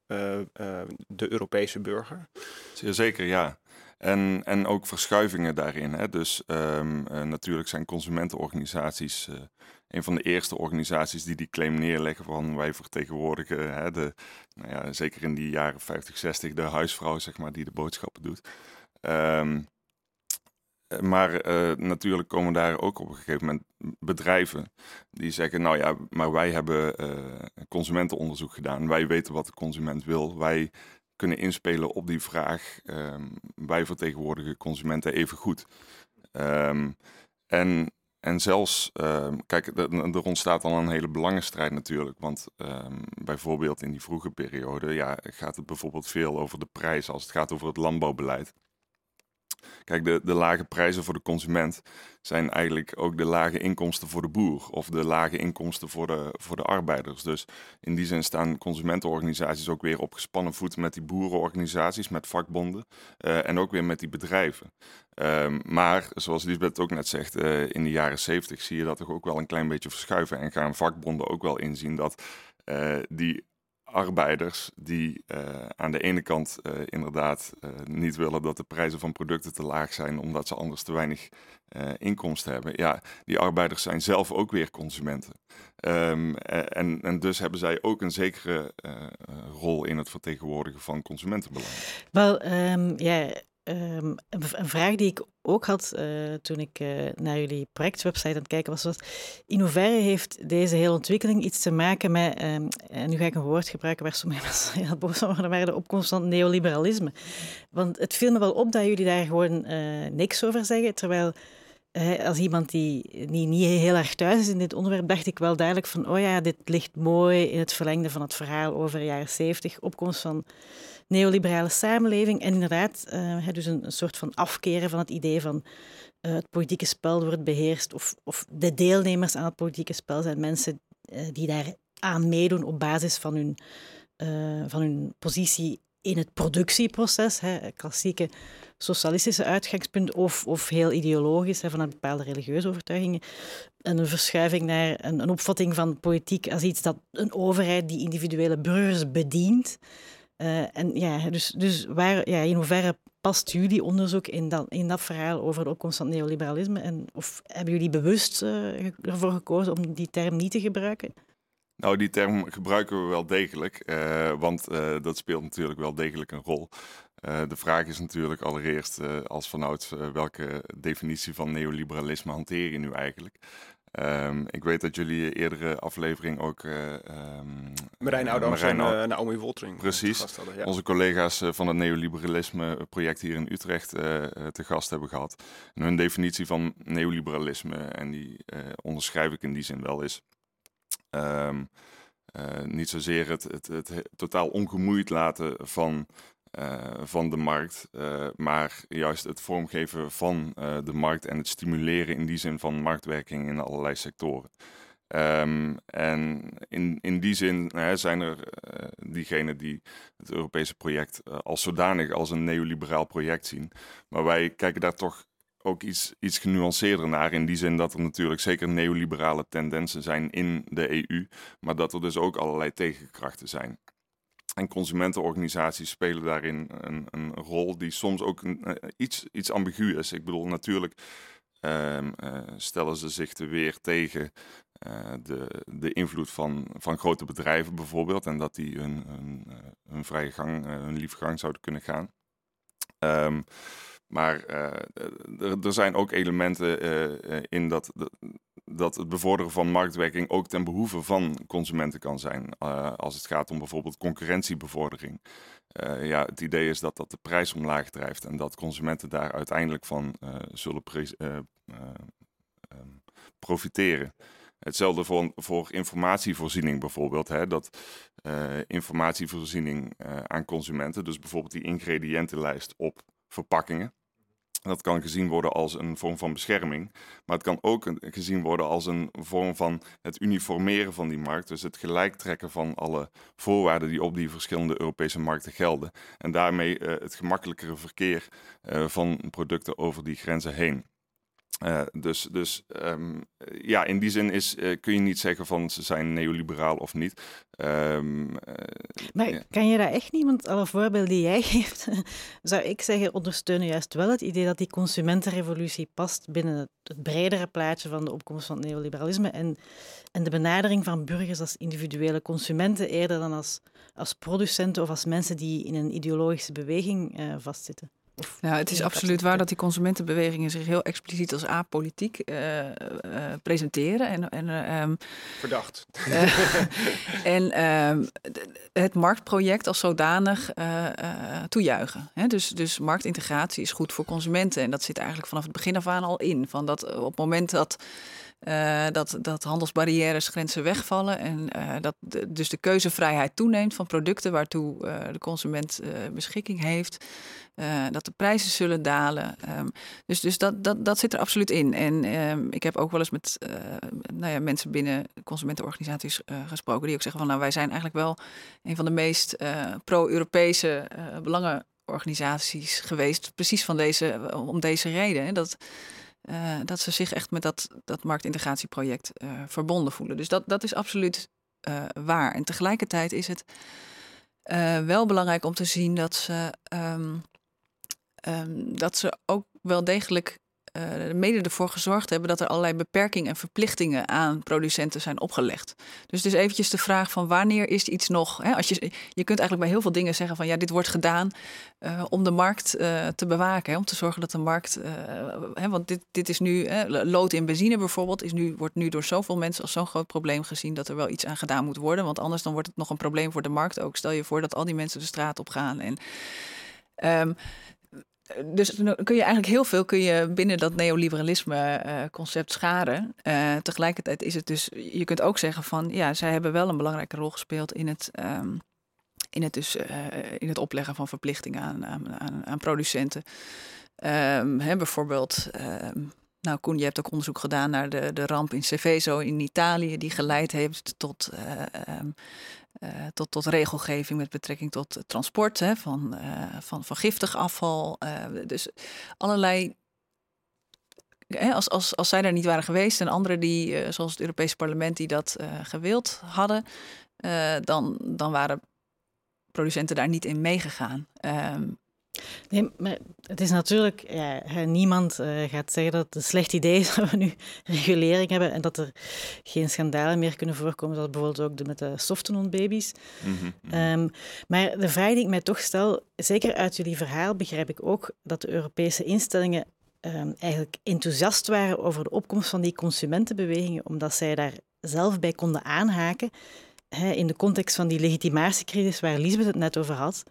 uh, uh, de Europese burger? Zeker, ja. En, en ook verschuivingen daarin. Hè. Dus um, uh, natuurlijk zijn consumentenorganisaties uh, een van de eerste organisaties die die claim neerleggen van wij vertegenwoordigen, hè, de, nou ja, zeker in die jaren 50, 60, de huisvrouw zeg maar, die de boodschappen doet. Um, maar uh, natuurlijk komen daar ook op een gegeven moment bedrijven die zeggen, nou ja, maar wij hebben consumentenonderzoek gedaan. Wij weten wat de consument wil. Wij kunnen inspelen op die vraag. Um, wij vertegenwoordigen consumenten even goed. Um, en, en zelfs, um, kijk, er ontstaat dan een hele belangenstrijd natuurlijk. Want bijvoorbeeld in die vroege periode ja, gaat het bijvoorbeeld veel over de prijs als het gaat over het landbouwbeleid. Kijk, de, de lage prijzen voor de consument zijn eigenlijk ook de lage inkomsten voor de boer of de lage inkomsten voor de, voor de arbeiders. Dus in die zin staan consumentenorganisaties ook weer op gespannen voet met die boerenorganisaties, met vakbonden uh, en ook weer met die bedrijven. Um, maar zoals Lisbeth ook net zegt, uh, in de jaren zeventig zie je dat toch ook wel een klein beetje verschuiven en gaan vakbonden ook wel inzien dat uh, die arbeiders die aan de ene kant inderdaad niet willen dat de prijzen van producten te laag zijn, omdat ze anders te weinig inkomsten hebben. Ja, die arbeiders zijn zelf ook weer consumenten. Um, en, en, dus hebben zij ook een zekere rol in het vertegenwoordigen van consumentenbelangen. Wel, um, ja, Um, een, vraag die ik ook had uh, toen ik uh, naar jullie projectwebsite aan het kijken was, was in hoeverre heeft deze hele ontwikkeling iets te maken met, en nu ga ik een woord gebruiken waar sommige mensen heel boos maar de opkomst van neoliberalisme. Want het viel me wel op dat jullie daar gewoon niks over zeggen, terwijl als iemand die, die niet heel erg thuis is in dit onderwerp, dacht ik wel duidelijk van, oh ja, dit ligt mooi in het verlengde van het verhaal over de jaren zeventig, opkomst van neoliberale samenleving. En inderdaad, uh, dus een, soort van afkeren van het idee van uh, het politieke spel wordt beheerst. Of, of de deelnemers aan het politieke spel zijn mensen uh, die daar aan meedoen op basis van hun, van hun positie in het productieproces. Hè, klassieke socialistische uitgangspunt of, of heel ideologisch, hè, vanuit bepaalde religieuze overtuigingen. En een verschuiving naar een, een opvatting van politiek als iets dat een overheid die individuele burgers bedient. Uh, en ja, dus, dus waar, ja, in hoeverre past jullie onderzoek in dat, in dat verhaal over de opkomst van neoliberalisme? En, of hebben jullie bewust uh, ervoor gekozen om die term niet te gebruiken? Nou, die term gebruiken we wel degelijk, uh, want dat speelt natuurlijk wel degelijk een rol. de vraag is natuurlijk allereerst als vanouds welke definitie van neoliberalisme hanteer je nu eigenlijk? Um, ik weet dat jullie eerdere aflevering ook... Uh, um, Marijn Oudams en uh, Naomi Woltering Precies. Hadden, ja. Onze collega's van het neoliberalisme project hier in Utrecht uh, te gast hebben gehad. En hun definitie van neoliberalisme, en die onderschrijf ik in die zin wel, is... Um, niet zozeer het, het, het, totaal ongemoeid laten van van de markt, uh, maar juist het vormgeven van uh, de markt en het stimuleren in die zin van marktwerking in allerlei sectoren. Um, en in, in die zin zijn er diegenen die het Europese project als zodanig als een neoliberaal project zien. Maar wij kijken daar toch ook iets, iets genuanceerder naar. In die zin dat er natuurlijk zeker neoliberale tendensen zijn in de EU, maar dat er dus ook allerlei tegenkrachten zijn. En consumentenorganisaties spelen daarin een, een rol die soms ook een, uh, iets, iets ambigu is. Ik bedoel, natuurlijk um, uh, stellen ze zich te weer tegen uh, de, de invloed van, van grote bedrijven bijvoorbeeld. En dat die hun, hun, vrije gang, hun lieve gang zouden kunnen gaan. Um, maar er, er zijn ook elementen in dat, dat het bevorderen van marktwerking ook ten behoeve van consumenten kan zijn. Uh, als het gaat om bijvoorbeeld concurrentiebevordering. Uh, ja, het idee is dat dat de prijs omlaag drijft en dat consumenten daar uiteindelijk van uh, zullen ehm, profiteren. Hetzelfde voor, voor informatievoorziening bijvoorbeeld. Hè, dat informatievoorziening aan consumenten, dus bijvoorbeeld die ingrediëntenlijst op verpakkingen dat kan gezien worden als een vorm van bescherming, maar het kan ook gezien worden als een vorm van het uniformeren van die markt. Dus het gelijktrekken van alle voorwaarden die op die verschillende Europese markten gelden. En daarmee uh, het gemakkelijkere verkeer uh, van producten over die grenzen heen. Uh, dus dus um, ja, in die zin is, uh, kun je niet zeggen van ze zijn neoliberaal of niet. Um, uh, maar ja. kan je daar echt niet, want alle voorbeelden die jij geeft, zou ik zeggen, ondersteunen juist wel het idee dat die consumentenrevolutie past binnen het, het bredere plaatje van de opkomst van het neoliberalisme en, en de benadering van burgers als individuele consumenten eerder dan als, als producenten of als mensen die in een ideologische beweging vastzitten. Ja, het is absoluut waar dat die consumentenbewegingen zich heel expliciet als apolitiek uh, uh, presenteren. En, en, um, Verdacht. en um, het marktproject als zodanig toejuichen. Hè? Dus, dus marktintegratie is goed voor consumenten. En dat zit eigenlijk vanaf het begin af aan al in. Van dat op het moment dat uh, dat, dat handelsbarrières, grenzen wegvallen en uh, dat dus de keuzevrijheid toeneemt van producten waartoe uh, de consument beschikking heeft. dat de prijzen zullen dalen. Um, dus dus dat, dat, dat zit er absoluut in. En um, ik heb ook wel eens met nou ja, mensen binnen consumentenorganisaties gesproken die ook zeggen van nou wij zijn eigenlijk wel een van de meest pro-Europese belangenorganisaties geweest. Precies van deze, om deze reden. Hè, dat uh, dat ze zich echt met dat, dat marktintegratieproject uh, verbonden voelen. Dus dat, dat is absoluut waar. En tegelijkertijd is het wel belangrijk om te zien dat ze, ehm, ehm, dat ze ook wel degelijk uh, mede ervoor gezorgd hebben dat er allerlei beperkingen en verplichtingen aan producenten zijn opgelegd. Dus is eventjes de vraag van wanneer is iets nog. Hè, als je, je kunt eigenlijk bij heel veel dingen zeggen van ja, dit wordt gedaan uh, om de markt uh, te bewaken. Hè, om te zorgen dat de markt. Hè, want dit, dit is nu, lood in benzine bijvoorbeeld, is nu, wordt nu door zoveel mensen als zo'n groot probleem gezien dat er wel iets aan gedaan moet worden. Want anders dan wordt het nog een probleem voor de markt ook. Stel je voor dat al die mensen de straat op gaan. En um, dus kun je eigenlijk heel veel kun je binnen dat neoliberalisme uh, concept scharen. Uh, tegelijkertijd is het dus, je kunt ook zeggen van ja, zij hebben wel een belangrijke rol gespeeld in het, um, in het, dus, uh, in het opleggen van verplichtingen aan, aan, aan producenten. Um, hè, bijvoorbeeld, um, nou Koen, je hebt ook onderzoek gedaan naar de, de ramp in Seveso in Italië, die geleid heeft tot uh, tot, tot regelgeving met betrekking tot transport hè, van, uh, van, van giftig afval. Dus allerlei. Hè, als, als, als zij daar niet waren geweest en anderen die, zoals het Europese parlement, die dat gewild hadden, dan, dan waren producenten daar niet in meegegaan. Ehm, Nee, maar het is natuurlijk, ja, niemand uh, gaat zeggen dat het een slecht idee is dat we nu regulering hebben en dat er geen schandalen meer kunnen voorkomen, zoals bijvoorbeeld ook de, met de softenondbabies. Mm -hmm. um, maar de vraag die ik mij toch stel, zeker uit jullie verhaal begrijp ik ook dat de Europese instellingen um, eigenlijk enthousiast waren over de opkomst van die consumentenbewegingen, omdat zij daar zelf bij konden aanhaken. Hè, in de context van die legitimatiecrisis waar Lisbeth het net over had.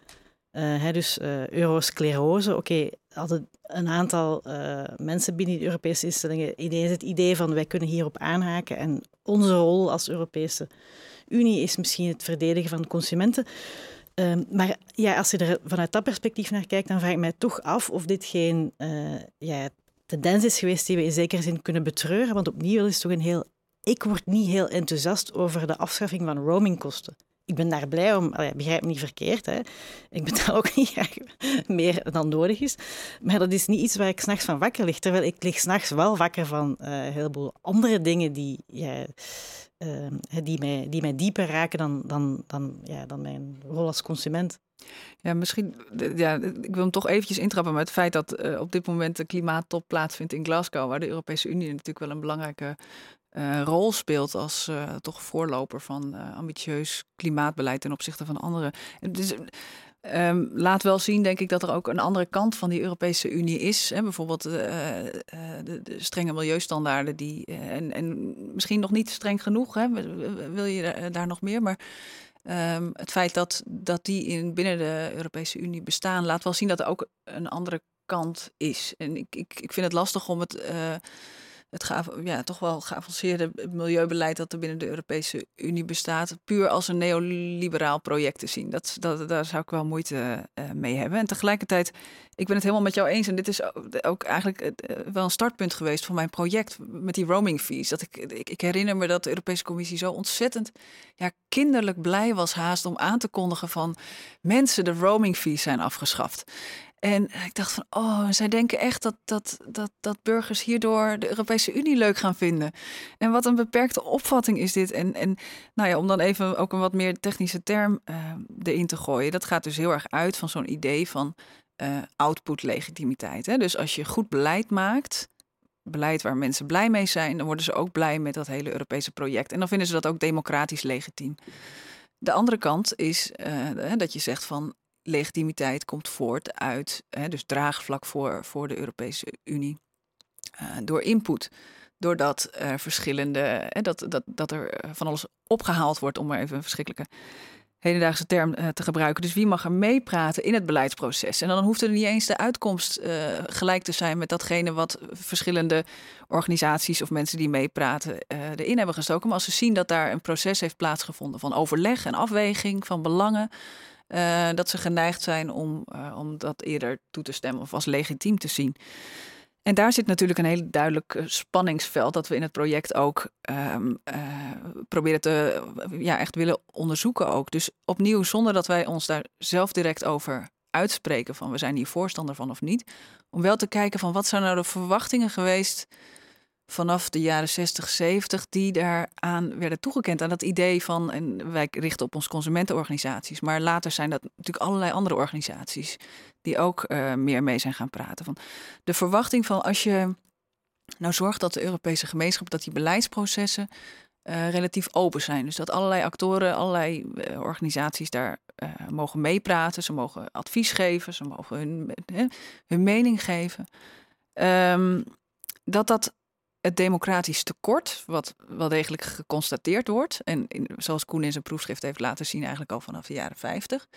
Uh, dus uh, eurosclerose, oké, hadden een aantal uh, mensen binnen de Europese instellingen ineens het idee van wij kunnen hierop aanhaken en onze rol als Europese Unie is misschien het verdedigen van consumenten. Um, maar ja, als je er vanuit dat perspectief naar kijkt, dan vraag ik mij toch af of dit geen ja, tendens is geweest die we in zekere zin kunnen betreuren. Want opnieuw is het toch een heel... Ik word niet heel enthousiast over de afschaffing van roamingkosten ik ben daar blij om. Allee, begrijp me niet verkeerd. Hè. Ik betaal ook niet graag meer dan nodig is. Maar dat is niet iets waar ik s'nachts van wakker lig. Terwijl ik lig s'nachts wel wakker van uh, een heleboel andere dingen die, ja, die, mij, die mij dieper raken dan, dan, dan, ja, dan mijn rol als consument. Ja, misschien. Ja, ik wil hem toch eventjes intrappen met het feit dat uh, op dit moment de klimaattop plaatsvindt in Glasgow, waar de Europese Unie natuurlijk wel een belangrijke uh, rol speelt als uh, toch voorloper van ambitieus klimaatbeleid ten opzichte van andere. Dus, um, laat wel zien, denk ik, dat er ook een andere kant van die Europese Unie is. Hè? Bijvoorbeeld de, de, strenge milieustandaarden, die, en, en misschien nog niet streng genoeg, hè? wil je daar nog meer, maar. Um, het feit dat, dat die in, binnen de Europese Unie bestaan, laat wel zien dat er ook een andere kant is. En ik, ik, ik vind het lastig om het het ja, toch wel geavanceerde milieubeleid dat er binnen de Europese Unie bestaat, puur als een neoliberaal project te zien. Dat, dat, daar zou ik wel moeite uh, mee hebben. En tegelijkertijd, ik ben het helemaal met jou eens. En dit is ook eigenlijk uh, wel een startpunt geweest van mijn project met die roaming fees. Dat ik, ik, ik, herinner me dat de Europese Commissie zo ontzettend ja, kinderlijk blij was haast om aan te kondigen van mensen, de roaming fees zijn afgeschaft. En ik dacht van, oh, zij denken echt dat, dat, dat, dat burgers hierdoor de Europese Unie leuk gaan vinden. En wat een beperkte opvatting is dit. En, en nou ja, om dan even ook een wat meer technische term uh, erin te gooien. Dat gaat dus heel erg uit van zo'n idee van uh, output-legitimiteit. Dus als je goed beleid maakt, beleid waar mensen blij mee zijn, dan worden ze ook blij met dat hele Europese project. En dan vinden ze dat ook democratisch legitiem. De andere kant is uh, dat je zegt van legitimiteit komt voort uit, hè, dus draagvlak voor, voor de Europese Unie, uh, door input. Doordat er verschillende, hè, dat, dat, dat er van alles opgehaald wordt, om maar even een verschrikkelijke hedendaagse term uh, te gebruiken. Dus wie mag er meepraten in het beleidsproces? En dan hoeft er niet eens de uitkomst uh, gelijk te zijn met datgene wat verschillende organisaties of mensen die meepraten uh, erin hebben gestoken. Maar als ze zien dat daar een proces heeft plaatsgevonden van overleg en afweging van belangen, uh, dat ze geneigd zijn om, uh, om dat eerder toe te stemmen of als legitiem te zien. En daar zit natuurlijk een heel duidelijk eh, spanningsveld dat we in het project ook uh, proberen te ja, echt willen onderzoeken ook. Dus opnieuw, zonder dat wij ons daar zelf direct over uitspreken van we zijn hier voorstander van of niet. Om wel te kijken van wat zijn nou de verwachtingen geweest vanaf de jaren 60, 70 die daaraan werden toegekend. Aan dat idee van, en wij richten op ons consumentenorganisaties, maar later zijn dat natuurlijk allerlei andere organisaties die ook uh, meer mee zijn gaan praten. Van de verwachting van als je nou zorgt dat de Europese gemeenschap, dat die beleidsprocessen uh, relatief open zijn. Dus dat allerlei actoren, allerlei uh, organisaties daar mogen meepraten, ze mogen advies geven, ze mogen hun, hun mening geven. Um, dat dat het democratisch tekort, wat wel degelijk geconstateerd wordt, en in, zoals Koen in zijn proefschrift heeft laten zien, eigenlijk al vanaf de jaren 50,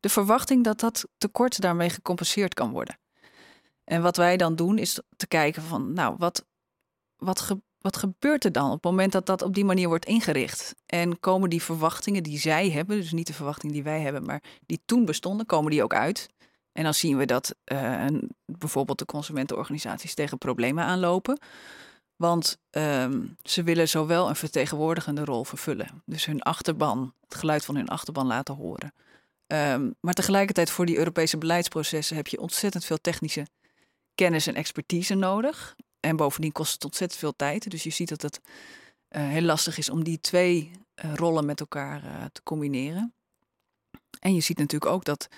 de verwachting dat dat tekort daarmee gecompenseerd kan worden. En wat wij dan doen is te kijken van, nou, wat, wat, wat gebeurt er dan op het moment dat dat op die manier wordt ingericht? En komen die verwachtingen die zij hebben, dus niet de verwachtingen die wij hebben, maar die toen bestonden, komen die ook uit? En dan zien we dat uh, bijvoorbeeld de consumentenorganisaties tegen problemen aanlopen. Want um, ze willen zowel een vertegenwoordigende rol vervullen, dus hun achterban, het geluid van hun achterban laten horen. Um, maar tegelijkertijd voor die Europese beleidsprocessen heb je ontzettend veel technische kennis en expertise nodig. En bovendien kost het ontzettend veel tijd. Dus je ziet dat het uh, heel lastig is om die twee uh, rollen met elkaar uh, te combineren. En je ziet natuurlijk ook dat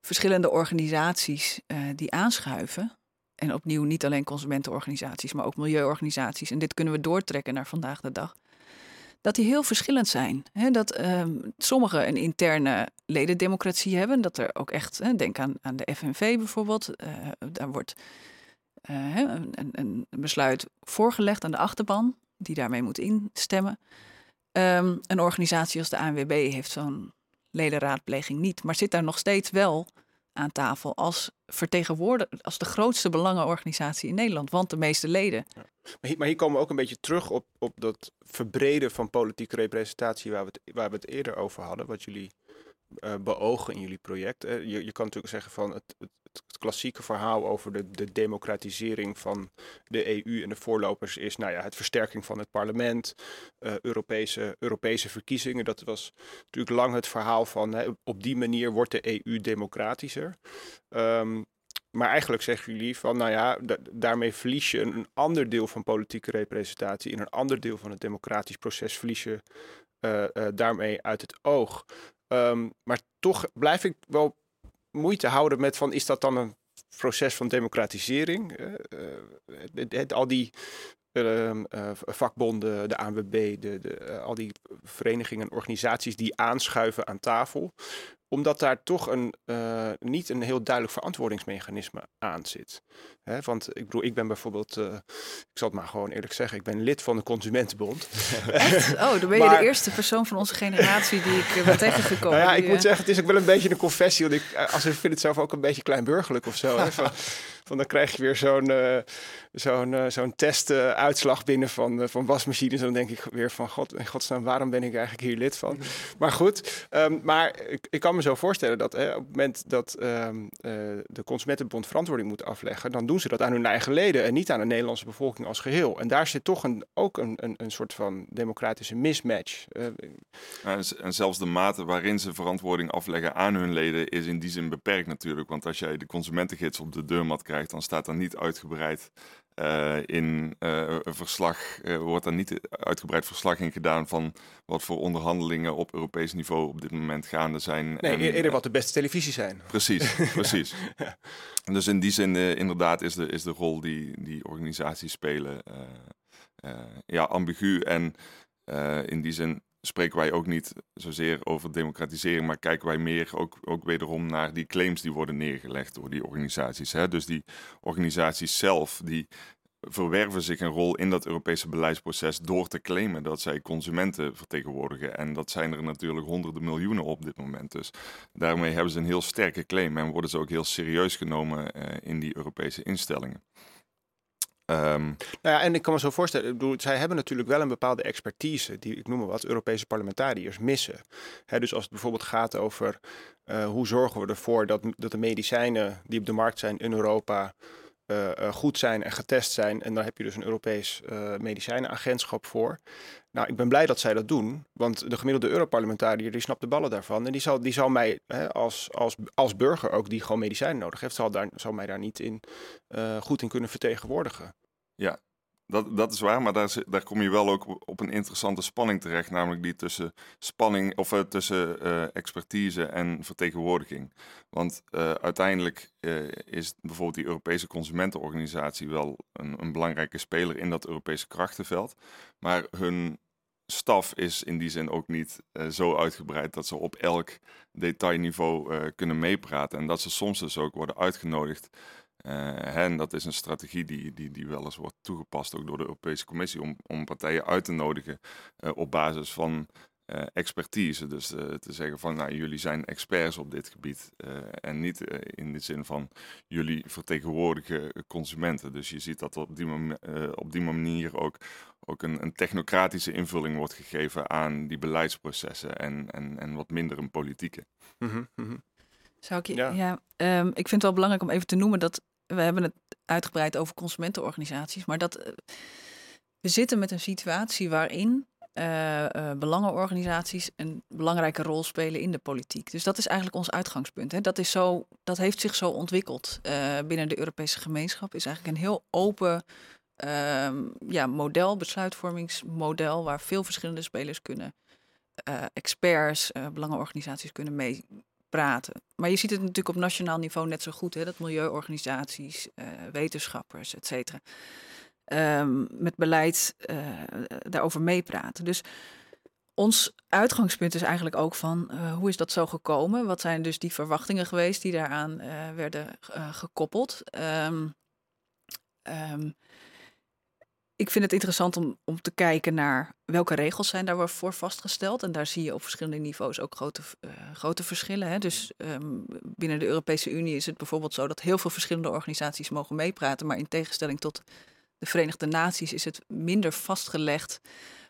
verschillende organisaties die aanschuiven, en opnieuw niet alleen consumentenorganisaties, maar ook milieuorganisaties. En dit kunnen we doortrekken naar vandaag de dag. Dat die heel verschillend zijn. Dat um, sommigen een interne ledendemocratie hebben. Dat er ook echt, denk aan, aan de FNV bijvoorbeeld. Uh, daar wordt uh, een, een, besluit voorgelegd aan de achterban, die daarmee moet instemmen. Um, een organisatie als de ANWB heeft zo'n ledenraadpleging niet, maar zit daar nog steeds wel aan tafel als vertegenwoordiger, als de grootste belangenorganisatie in Nederland, want de meeste leden. Maar, hier, maar, hier, komen we ook een beetje terug op, op dat verbreden van politieke representatie waar we het, waar we het eerder over hadden, wat jullie uh, beogen in jullie project. je, je kan natuurlijk zeggen van het, het, klassieke verhaal over de, de democratisering van de EU en de voorlopers is nou ja, het versterking van het parlement, uh, Europese, Europese verkiezingen. Dat was natuurlijk lang het verhaal van hè, op die manier wordt de EU democratischer. Um, maar eigenlijk zeggen jullie van, nou ja, daarmee verlies je een, ander deel van politieke representatie. In een ander deel van het democratisch proces verlies je uh, uh, daarmee uit het oog. Um, maar toch blijf ik wel moeite houden met van, is dat dan een proces van democratisering? Uh, het, het, al die vakbonden, de ANWB, de, de, al die verenigingen en organisaties die aanschuiven aan tafel omdat daar toch een, uh, niet een heel duidelijk verantwoordingsmechanisme aan zit. Hè, want ik bedoel, ik ben bijvoorbeeld, uh, ik zal het maar gewoon eerlijk zeggen, ik ben lid van de Consumentenbond. Echt? Oh, dan ben je maar, de eerste persoon van onze generatie die ik ben tegengekomen. Nou ja, ik moet zeggen, het is ook wel een beetje een confessie. Want ik, als ik vind het zelf ook een beetje kleinburgerlijk of zo. Hè, van, dan krijg je weer zo'n zo'n zo'n testuitslag binnen van, van wasmachines. En dan denk ik weer van, god, in godsnaam, waarom ben ik eigenlijk hier lid van? Maar goed, um, maar ik, ik kan me zo voorstellen dat hè, op het moment dat um, uh, de Consumentenbond verantwoording moet afleggen, dan doen ze dat aan hun eigen leden en niet aan de Nederlandse bevolking als geheel. En daar zit toch een, ook een, een, een soort van democratische mismatch. Uh, en zelfs de mate waarin ze verantwoording afleggen aan hun leden is in die zin beperkt natuurlijk. Want als jij de consumentengids op de deurmat krijgt, dan staat er niet uitgebreid uh, in uh, een verslag uh, wordt er niet uitgebreid verslag in gedaan van wat voor onderhandelingen op Europees niveau op dit moment gaande zijn. Nee, en, eerder wat de beste televisie zijn. Precies, precies. ja. Dus in die zin inderdaad is de, is de rol die, die organisaties spelen ja, ambigu en in die zin spreken wij ook niet zozeer over democratisering, maar kijken wij meer ook, ook wederom naar die claims die worden neergelegd door die organisaties. Hè? Dus die organisaties zelf, die verwerven zich een rol in dat Europese beleidsproces door te claimen dat zij consumenten vertegenwoordigen. En dat zijn er natuurlijk honderden miljoenen op dit moment. Dus daarmee hebben ze een heel sterke claim en worden ze ook heel serieus genomen uh, in die Europese instellingen. Um, nou ja, en ik kan me zo voorstellen, zij hebben natuurlijk wel een bepaalde expertise, die ik noem maar wat, Europese parlementariërs missen. He, dus als het bijvoorbeeld gaat over uh, hoe zorgen we ervoor dat, dat de medicijnen die op de markt zijn in Europa uh, uh, goed zijn en getest zijn. En daar heb je dus een Europees medicijnenagentschap voor. Nou, ik ben blij dat zij dat doen, want de gemiddelde Europarlementariër die snapt de ballen daarvan. En die zal, die zal mij hè, als, als, als burger ook, die gewoon medicijnen nodig heeft, zal, daar, zal mij daar niet in, goed in kunnen vertegenwoordigen. Ja, dat, dat is waar, maar daar, daar kom je wel ook op een interessante spanning terecht, namelijk die tussen spanning of uh, tussen uh, expertise en vertegenwoordiging. Want uh, uiteindelijk is bijvoorbeeld die Europese consumentenorganisatie wel een, een, belangrijke speler in dat Europese krachtenveld, maar hun staf is in die zin ook niet zo uitgebreid dat ze op elk detailniveau kunnen meepraten en dat ze soms dus ook worden uitgenodigd uh, en dat is een strategie die, die, die wel eens wordt toegepast ook door de Europese Commissie om, om partijen uit te nodigen uh, op basis van uh, expertise. Dus te zeggen van nou, jullie zijn experts op dit gebied en niet in de zin van jullie vertegenwoordigen consumenten. Dus je ziet dat op die, op die manier ook, ook een, een, technocratische invulling wordt gegeven aan die beleidsprocessen en, en, en wat minder een politieke. Mm -hmm. Zou ik je, ja, ja um, ik vind het wel belangrijk om even te noemen dat we hebben het uitgebreid over consumentenorganisaties, maar dat uh, we zitten met een situatie waarin uh, uh, belangenorganisaties een belangrijke rol spelen in de politiek. Dus dat is eigenlijk ons uitgangspunt. Hè. Dat, is zo, dat heeft zich zo ontwikkeld binnen de Europese gemeenschap. Is eigenlijk een heel open ehm, ja, model, besluitvormingsmodel, waar veel verschillende spelers kunnen, experts, belangenorganisaties kunnen mee praten. Maar je ziet het natuurlijk op nationaal niveau net zo goed, hè, dat milieuorganisaties, uh, wetenschappers, et cetera, um, met beleid uh, daarover meepraten. Dus ons uitgangspunt is eigenlijk ook van uh, hoe is dat zo gekomen? Wat zijn dus die verwachtingen geweest die daaraan werden gekoppeld? Um, ik vind het interessant om, om te kijken naar welke regels zijn daarvoor vastgesteld. En daar zie je op verschillende niveaus ook grote, uh, grote verschillen. Hè. Dus um, binnen de Europese Unie is het bijvoorbeeld zo dat heel veel verschillende organisaties mogen meepraten. Maar in tegenstelling tot de Verenigde Naties is het minder vastgelegd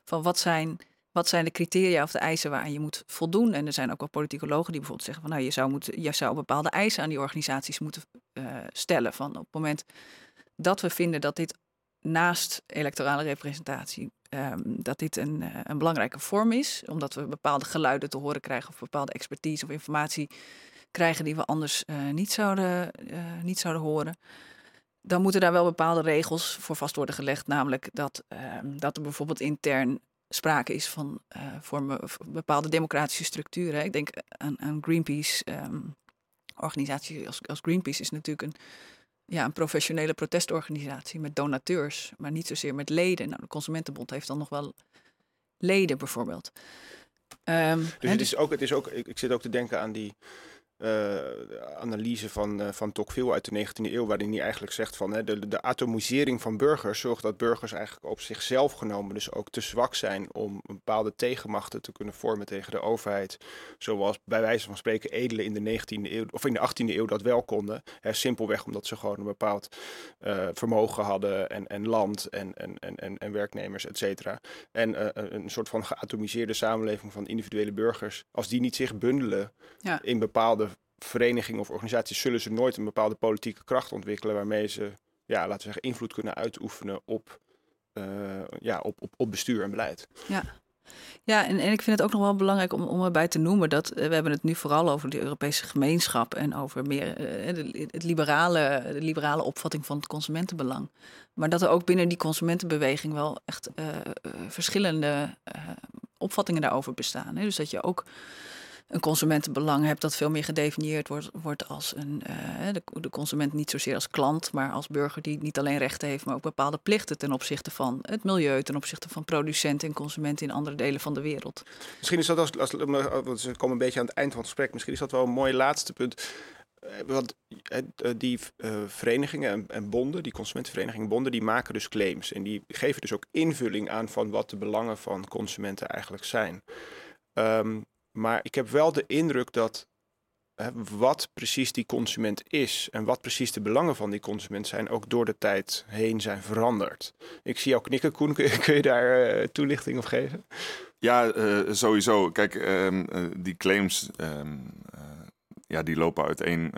van wat zijn, wat zijn de criteria of de eisen waaraan je moet voldoen. En er zijn ook wel politicologen die bijvoorbeeld zeggen van nou, je zou, moeten, je zou bepaalde eisen aan die organisaties moeten uh, stellen. Van op het moment dat we vinden dat dit naast electorale representatie, um, dat dit een, uh, een, belangrijke vorm is, omdat we bepaalde geluiden te horen krijgen of bepaalde expertise of informatie krijgen die we anders uh, niet, zouden, uh, niet zouden horen. Dan moeten daar wel bepaalde regels voor vast worden gelegd, namelijk dat, ehm, dat er bijvoorbeeld intern sprake is van voor bepaalde democratische structuren. Ik denk aan, aan Greenpeace. Um, organisatie als, als Greenpeace is natuurlijk een ja, een professionele protestorganisatie met donateurs, maar niet zozeer met leden. Nou, de Consumentenbond heeft dan nog wel leden bijvoorbeeld. Um, dus, het, dus is ook, het is ook, ik, ik zit ook te denken aan die analyse van, uh, van Tocqueville uit de 19e eeuw, waarin hij eigenlijk zegt van hè, de, de atomisering van burgers zorgt dat burgers eigenlijk op zichzelf genomen dus ook te zwak zijn om bepaalde tegenmachten te kunnen vormen tegen de overheid. Zoals bij wijze van spreken edelen in de 19e eeuw of in de 18e eeuw dat wel konden. Hè, simpelweg omdat ze gewoon een bepaald uh, vermogen hadden en, en land en, en, en, en, werknemers, et cetera. En een soort van geatomiseerde samenleving van individuele burgers, als die niet zich bundelen ja. in bepaalde verenigingen of organisaties zullen ze nooit een bepaalde politieke kracht ontwikkelen waarmee ze, ja, laten we zeggen, invloed kunnen uitoefenen op, uh, ja, op, op, op bestuur en beleid. Ja. Ja, en, en ik vind het ook nog wel belangrijk om, om erbij te noemen dat uh, we hebben het nu vooral over de Europese gemeenschap en over meer uh, de, het liberale, de liberale opvatting van het consumentenbelang. Maar dat er ook binnen die consumentenbeweging wel echt verschillende opvattingen daarover bestaan. Hè? Dus dat je ook een consumentenbelang hebt dat veel meer gedefinieerd wordt, wordt als een, uh, de, de, consument niet zozeer als klant, maar als burger die niet alleen rechten heeft, maar ook bepaalde plichten ten opzichte van het milieu, ten opzichte van producenten en consumenten in andere delen van de wereld. Misschien is dat als, als we komen een beetje aan het eind van het gesprek, misschien is dat wel een mooi laatste punt. Eh, want eh, die verenigingen en, en, bonden, die consumentenverenigingen en bonden, die maken dus claims. En die geven dus ook invulling aan van wat de belangen van consumenten eigenlijk zijn. Um, maar ik heb wel de indruk dat hè, wat precies die consument is en wat precies de belangen van die consument zijn, ook door de tijd heen zijn veranderd. Ik zie jou knikken, Koen. Kun je, kun je daar uh, toelichting op geven? Ja, uh, sowieso. Kijk, um, uh, die claims, um, ja, die lopen uiteen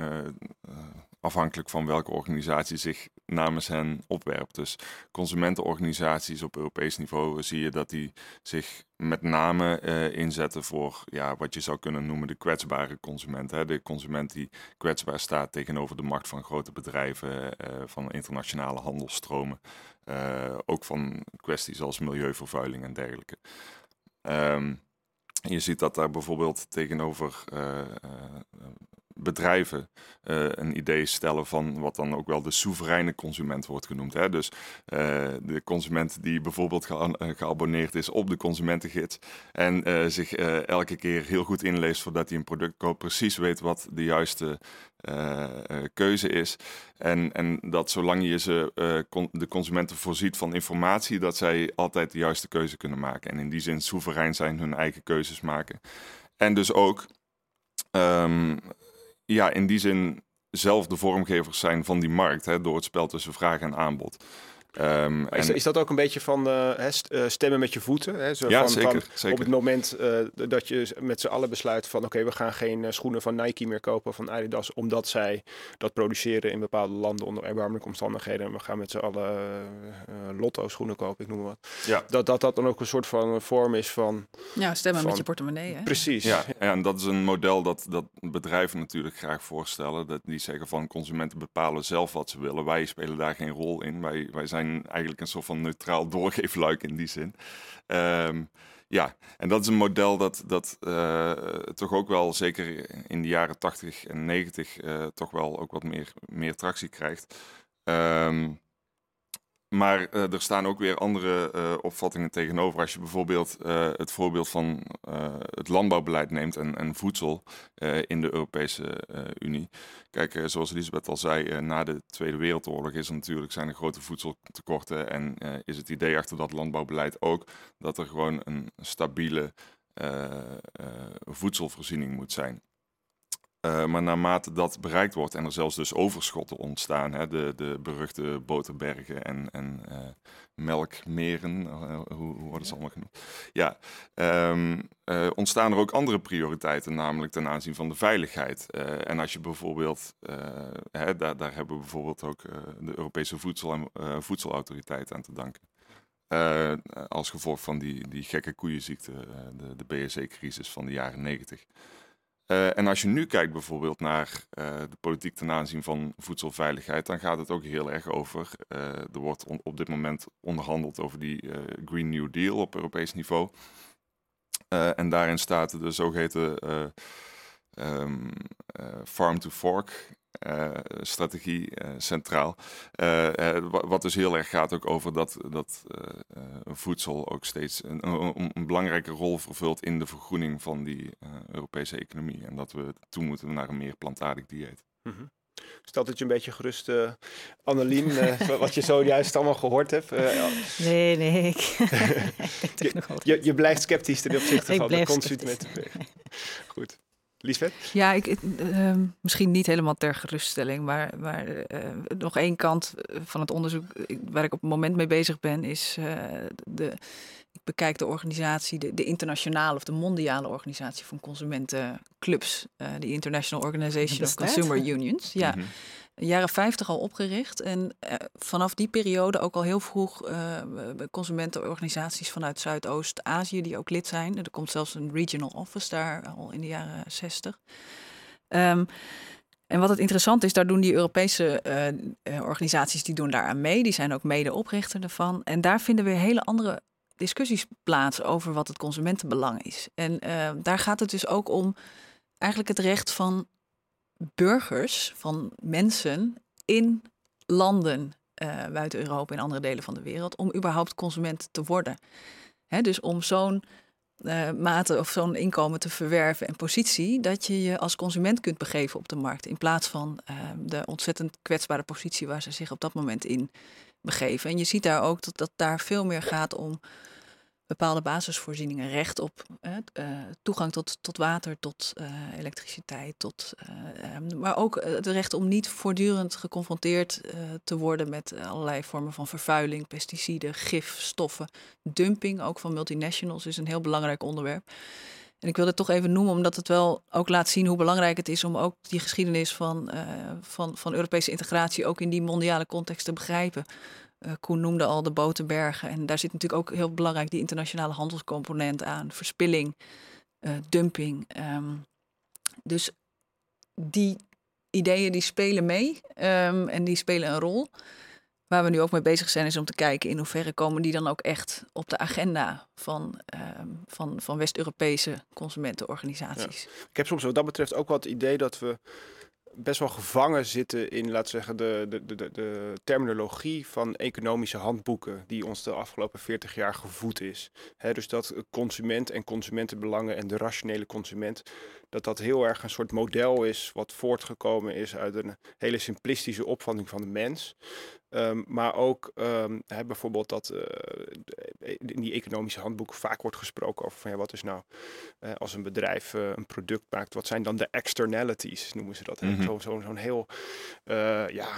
afhankelijk van welke organisatie zich namens hen opwerpt. Dus consumentenorganisaties op Europees niveau zie je dat die zich met name uh, inzetten voor ja, wat je zou kunnen noemen de kwetsbare consument. Hè? De consument die kwetsbaar staat tegenover de macht van grote bedrijven, uh, van internationale handelstromen. Uh, ook van kwesties als milieuvervuiling en dergelijke. Um, je ziet dat daar bijvoorbeeld tegenover bedrijven uh, een idee stellen van wat dan ook wel de soevereine consument wordt genoemd. Hè? Dus uh, de consument die bijvoorbeeld eh, geabonneerd is op de consumentengids en zich elke keer heel goed inleest voordat hij een product koopt, precies weet wat de juiste keuze is. En, en dat zolang je ze, de consumenten voorziet van informatie, dat zij altijd de juiste keuze kunnen maken. En in die zin soeverein zijn hun eigen keuzes maken. En dus ook um, ja, in die zin zelf de vormgevers zijn van die markt, hè, door het spel tussen vraag en aanbod. Um, is, en... is, dat ook een beetje van uh, stemmen met je voeten? Hè? Zo ja, van, zeker, van zeker, Op het moment uh, dat je met z'n allen besluit van... oké, okay, we gaan geen schoenen van Nike meer kopen van Adidas... omdat zij dat produceren in bepaalde landen onder erbarmelijke omstandigheden... en we gaan met z'n allen Lotto schoenen kopen, ik noem wat. Ja. Dat, dat dat dan ook een soort van vorm is van... Ja, stemmen van, met je portemonnee. Hè? Precies. Ja, ja, en dat is een model dat, dat bedrijven natuurlijk graag voorstellen. Dat die zeggen van consumenten bepalen zelf wat ze willen. Wij spelen daar geen rol in. Wij, wij zijn eigenlijk een soort van neutraal doorgeefluik in die zin. Um, ja, en dat is een model dat, dat uh, toch ook wel, zeker in de jaren 80 en 90, uh, toch wel ook wat meer, meer tractie krijgt. Um, maar uh, er staan ook weer andere uh, opvattingen tegenover. Als je bijvoorbeeld uh, het voorbeeld van het landbouwbeleid neemt en, en voedsel in de Europese Unie. Kijk, zoals Elisabeth al zei, na de Tweede Wereldoorlog is er natuurlijk zijn er grote voedseltekorten. En is het idee achter dat landbouwbeleid ook dat er gewoon een stabiele voedselvoorziening moet zijn. Uh, maar naarmate dat bereikt wordt en er zelfs dus overschotten ontstaan, hè, de, de beruchte boterbergen en, en uh, melkmeren, uh, hoe, hoe, worden ze allemaal genoemd? Ja, um, ontstaan er ook andere prioriteiten, namelijk ten aanzien van de veiligheid. en als je bijvoorbeeld, hè, daar, daar hebben we bijvoorbeeld ook de Europese Voedsel- en Voedselautoriteit aan te danken. als gevolg van die, die gekke koeienziekte, de, de BSE-crisis van de jaren negentig. Uh, en als je nu kijkt bijvoorbeeld naar uh, de politiek ten aanzien van voedselveiligheid, dan gaat het ook heel erg over. Uh, er wordt op dit moment onderhandeld over die Green New Deal op Europees niveau. en daarin staat de zogeheten um, farm to fork uh, strategie uh, centraal. Uh, wat dus heel erg gaat ook over dat, dat voedsel ook steeds een, een, een, belangrijke rol vervult in de vergroening van die Europese economie. En dat we toe moeten naar een meer plantaardig dieet. Mm -hmm. Stelt het je een beetje gerust, uh, Annelien, uh, wat je zojuist allemaal gehoord hebt? Uh, nee, nee. Ik je, je, je, blijft sceptisch ten opzichte van de consumenten. Goed. Lisbeth? Ja, ik, uh, misschien niet helemaal ter geruststelling, maar, maar uh, nog één kant van het onderzoek waar ik op het moment mee bezig ben, is uh, de, ik bekijk de organisatie, de, de, internationale of de mondiale organisatie van consumentenclubs, de International Organization of Consumer Unions. Ja. Mm -hmm jaren 50 al opgericht. En uh, vanaf die periode ook al heel vroeg uh, consumentenorganisaties vanuit Zuidoost-Azië die ook lid zijn. Er komt zelfs een regional office daar al in de jaren 60. Um, ehm, en wat het interessant is, daar doen die Europese uh, organisaties die doen daar aan mee. Die zijn ook mede-oprichter ervan. En daar vinden we hele andere discussies plaats over wat het consumentenbelang is. En daar gaat het dus ook om eigenlijk het recht van burgers, van mensen in landen uh, buiten Europa en andere delen van de wereld, om überhaupt consument te worden. Hè, dus om zo'n uh, mate of zo'n inkomen te verwerven en positie, dat je je als consument kunt begeven op de markt, in plaats van uh, de ontzettend kwetsbare positie waar ze zich op dat moment in begeven. En je ziet daar ook dat dat daar veel meer gaat om bepaalde basisvoorzieningen, recht op uh, toegang tot, tot water, tot uh, elektriciteit, tot, um, maar ook het recht om niet voortdurend geconfronteerd te worden met allerlei vormen van vervuiling, pesticiden, gifstoffen, dumping, ook van multinationals is een heel belangrijk onderwerp. En ik wil het toch even noemen, omdat het wel ook laat zien hoe belangrijk het is om ook die geschiedenis van, van, van Europese integratie ook in die mondiale context te begrijpen. Uh, Koen noemde al de botenbergen. En daar zit natuurlijk ook heel belangrijk die internationale handelscomponent aan. Verspilling, uh, dumping. Um, dus die ideeën die spelen mee um, en die spelen een rol. Waar we nu ook mee bezig zijn, is om te kijken in hoeverre komen die dan ook echt op de agenda van, um, van, van West-Europese consumentenorganisaties. Ik heb soms wat dat betreft ook wel het idee dat we best wel gevangen zitten in, laten zeggen, de, de, de, de terminologie van economische handboeken die ons de afgelopen 40 jaar gevoed is. dus dat consument en consumentenbelangen en de rationele consument, dat dat heel erg een soort model is wat voortgekomen is uit een hele simplistische opvatting van de mens. Um, maar ook um, hè, bijvoorbeeld dat uh, in die economische handboeken vaak wordt gesproken over van ja, wat is nou uh, als een bedrijf uh, een product maakt, wat zijn dan de externalities, noemen ze dat. Mm -hmm. Zo'n zo, zo heel ja,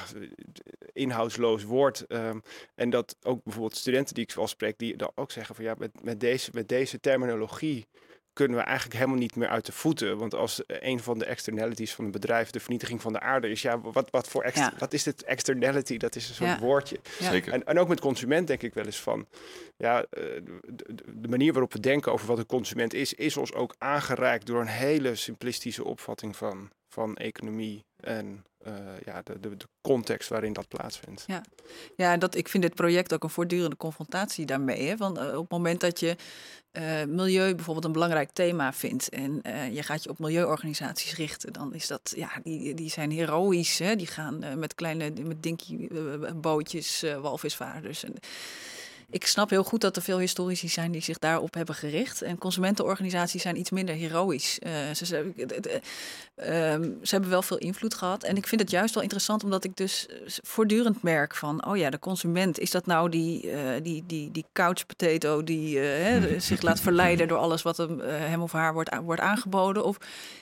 inhoudsloos woord. Um, en dat ook bijvoorbeeld studenten die ik wel spreek, die dan ook zeggen van ja, met, met, deze, met deze terminologie kunnen we eigenlijk helemaal niet meer uit de voeten. Want als een van de externalities van een bedrijf de vernietiging van de aarde is, ja, wat, wat voor extra, ja. wat is dit externality? Dat is een soort ja. woordje. Zeker. En, en ook met consument denk ik wel eens van, ja, de, de, manier waarop we denken over wat een consument is, is ons ook aangereikt door een hele simplistische opvatting van, van economie en uh, ja, de, de, de, context waarin dat plaatsvindt. Ja, ja dat, ik vind dit project ook een voortdurende confrontatie daarmee. Hè? Want uh, op het moment dat je uh, milieu bijvoorbeeld een belangrijk thema vindt en je gaat je op milieuorganisaties richten, dan is dat, ja, die, die zijn heroïs. Die gaan met kleine, met dinky bootjes, walvisvaarders. En, ik snap heel goed dat er veel historici zijn die zich daarop hebben gericht. En consumentenorganisaties zijn iets minder heroïs. Uh, ze, ze, uh, ze, hebben wel veel invloed gehad. En ik vind het juist wel interessant, omdat ik dus voortdurend merk van... oh ja, de consument, is dat nou die, uh, die, die, die couch potato... die hè, zich laat verleiden door alles wat hem, hem of haar wordt, wordt aangeboden? Of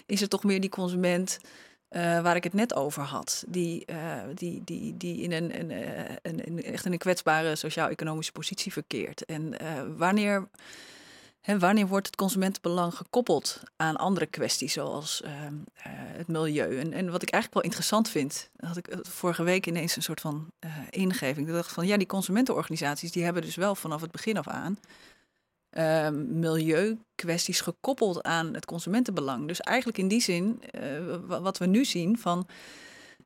is het toch meer die consument... Uh, waar ik het net over had. Die, uh, die, die, die in een, een, een, een, echt een kwetsbare sociaal-economische positie verkeert. En uh, wanneer, wanneer wordt het consumentenbelang gekoppeld aan andere kwesties, zoals het milieu? En, en wat ik eigenlijk wel interessant vind, had ik vorige week ineens een soort van ingeving. Ik dacht van ja, die consumentenorganisaties die hebben dus wel vanaf het begin af aan uh, milieukwesties gekoppeld aan het consumentenbelang. Dus eigenlijk in die zin, uh, wat we nu zien, van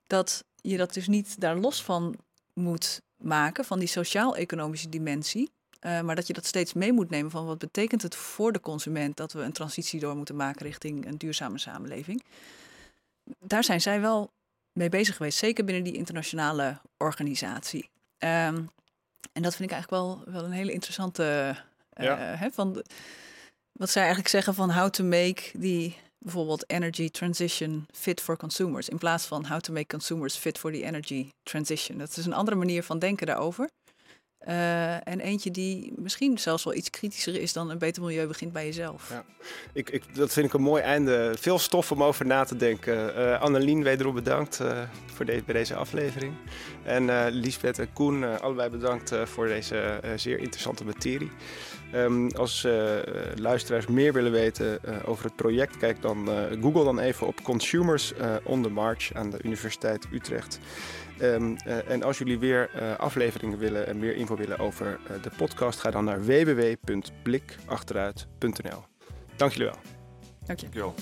dat je dat dus niet daar los van moet maken, van die sociaal-economische dimensie. Uh, maar dat je dat steeds mee moet nemen van wat betekent het voor de consument dat we een transitie door moeten maken richting een duurzame samenleving. Daar zijn zij wel mee bezig geweest, zeker binnen die internationale organisatie. Um, en dat vind ik eigenlijk wel, wel een hele interessante ja. Uh, hè, van wat zij eigenlijk zeggen van how to make die bijvoorbeeld energy transition fit for consumers. In plaats van how to make consumers fit for the energy transition. Dat is een andere manier van denken daarover. Uh, en eentje die misschien zelfs wel iets kritischer is dan een beter milieu begint bij jezelf. Ja. Ik, ik, dat vind ik een mooi einde. Veel stof om over na te denken. Uh, Annelien, wederom bedankt uh, voor bij deze aflevering. En Liesbeth en Koen, allebei bedankt voor deze zeer interessante materie. Um, als luisteraars meer willen weten over het project, kijk dan, Google dan even op Consumers on the March aan de Universiteit Utrecht. Um, uh, en als jullie weer uh, afleveringen willen en meer info willen over uh, de podcast, ga dan naar www.blikachteruit.nl. Dank jullie wel. Dank je. Dankjewel.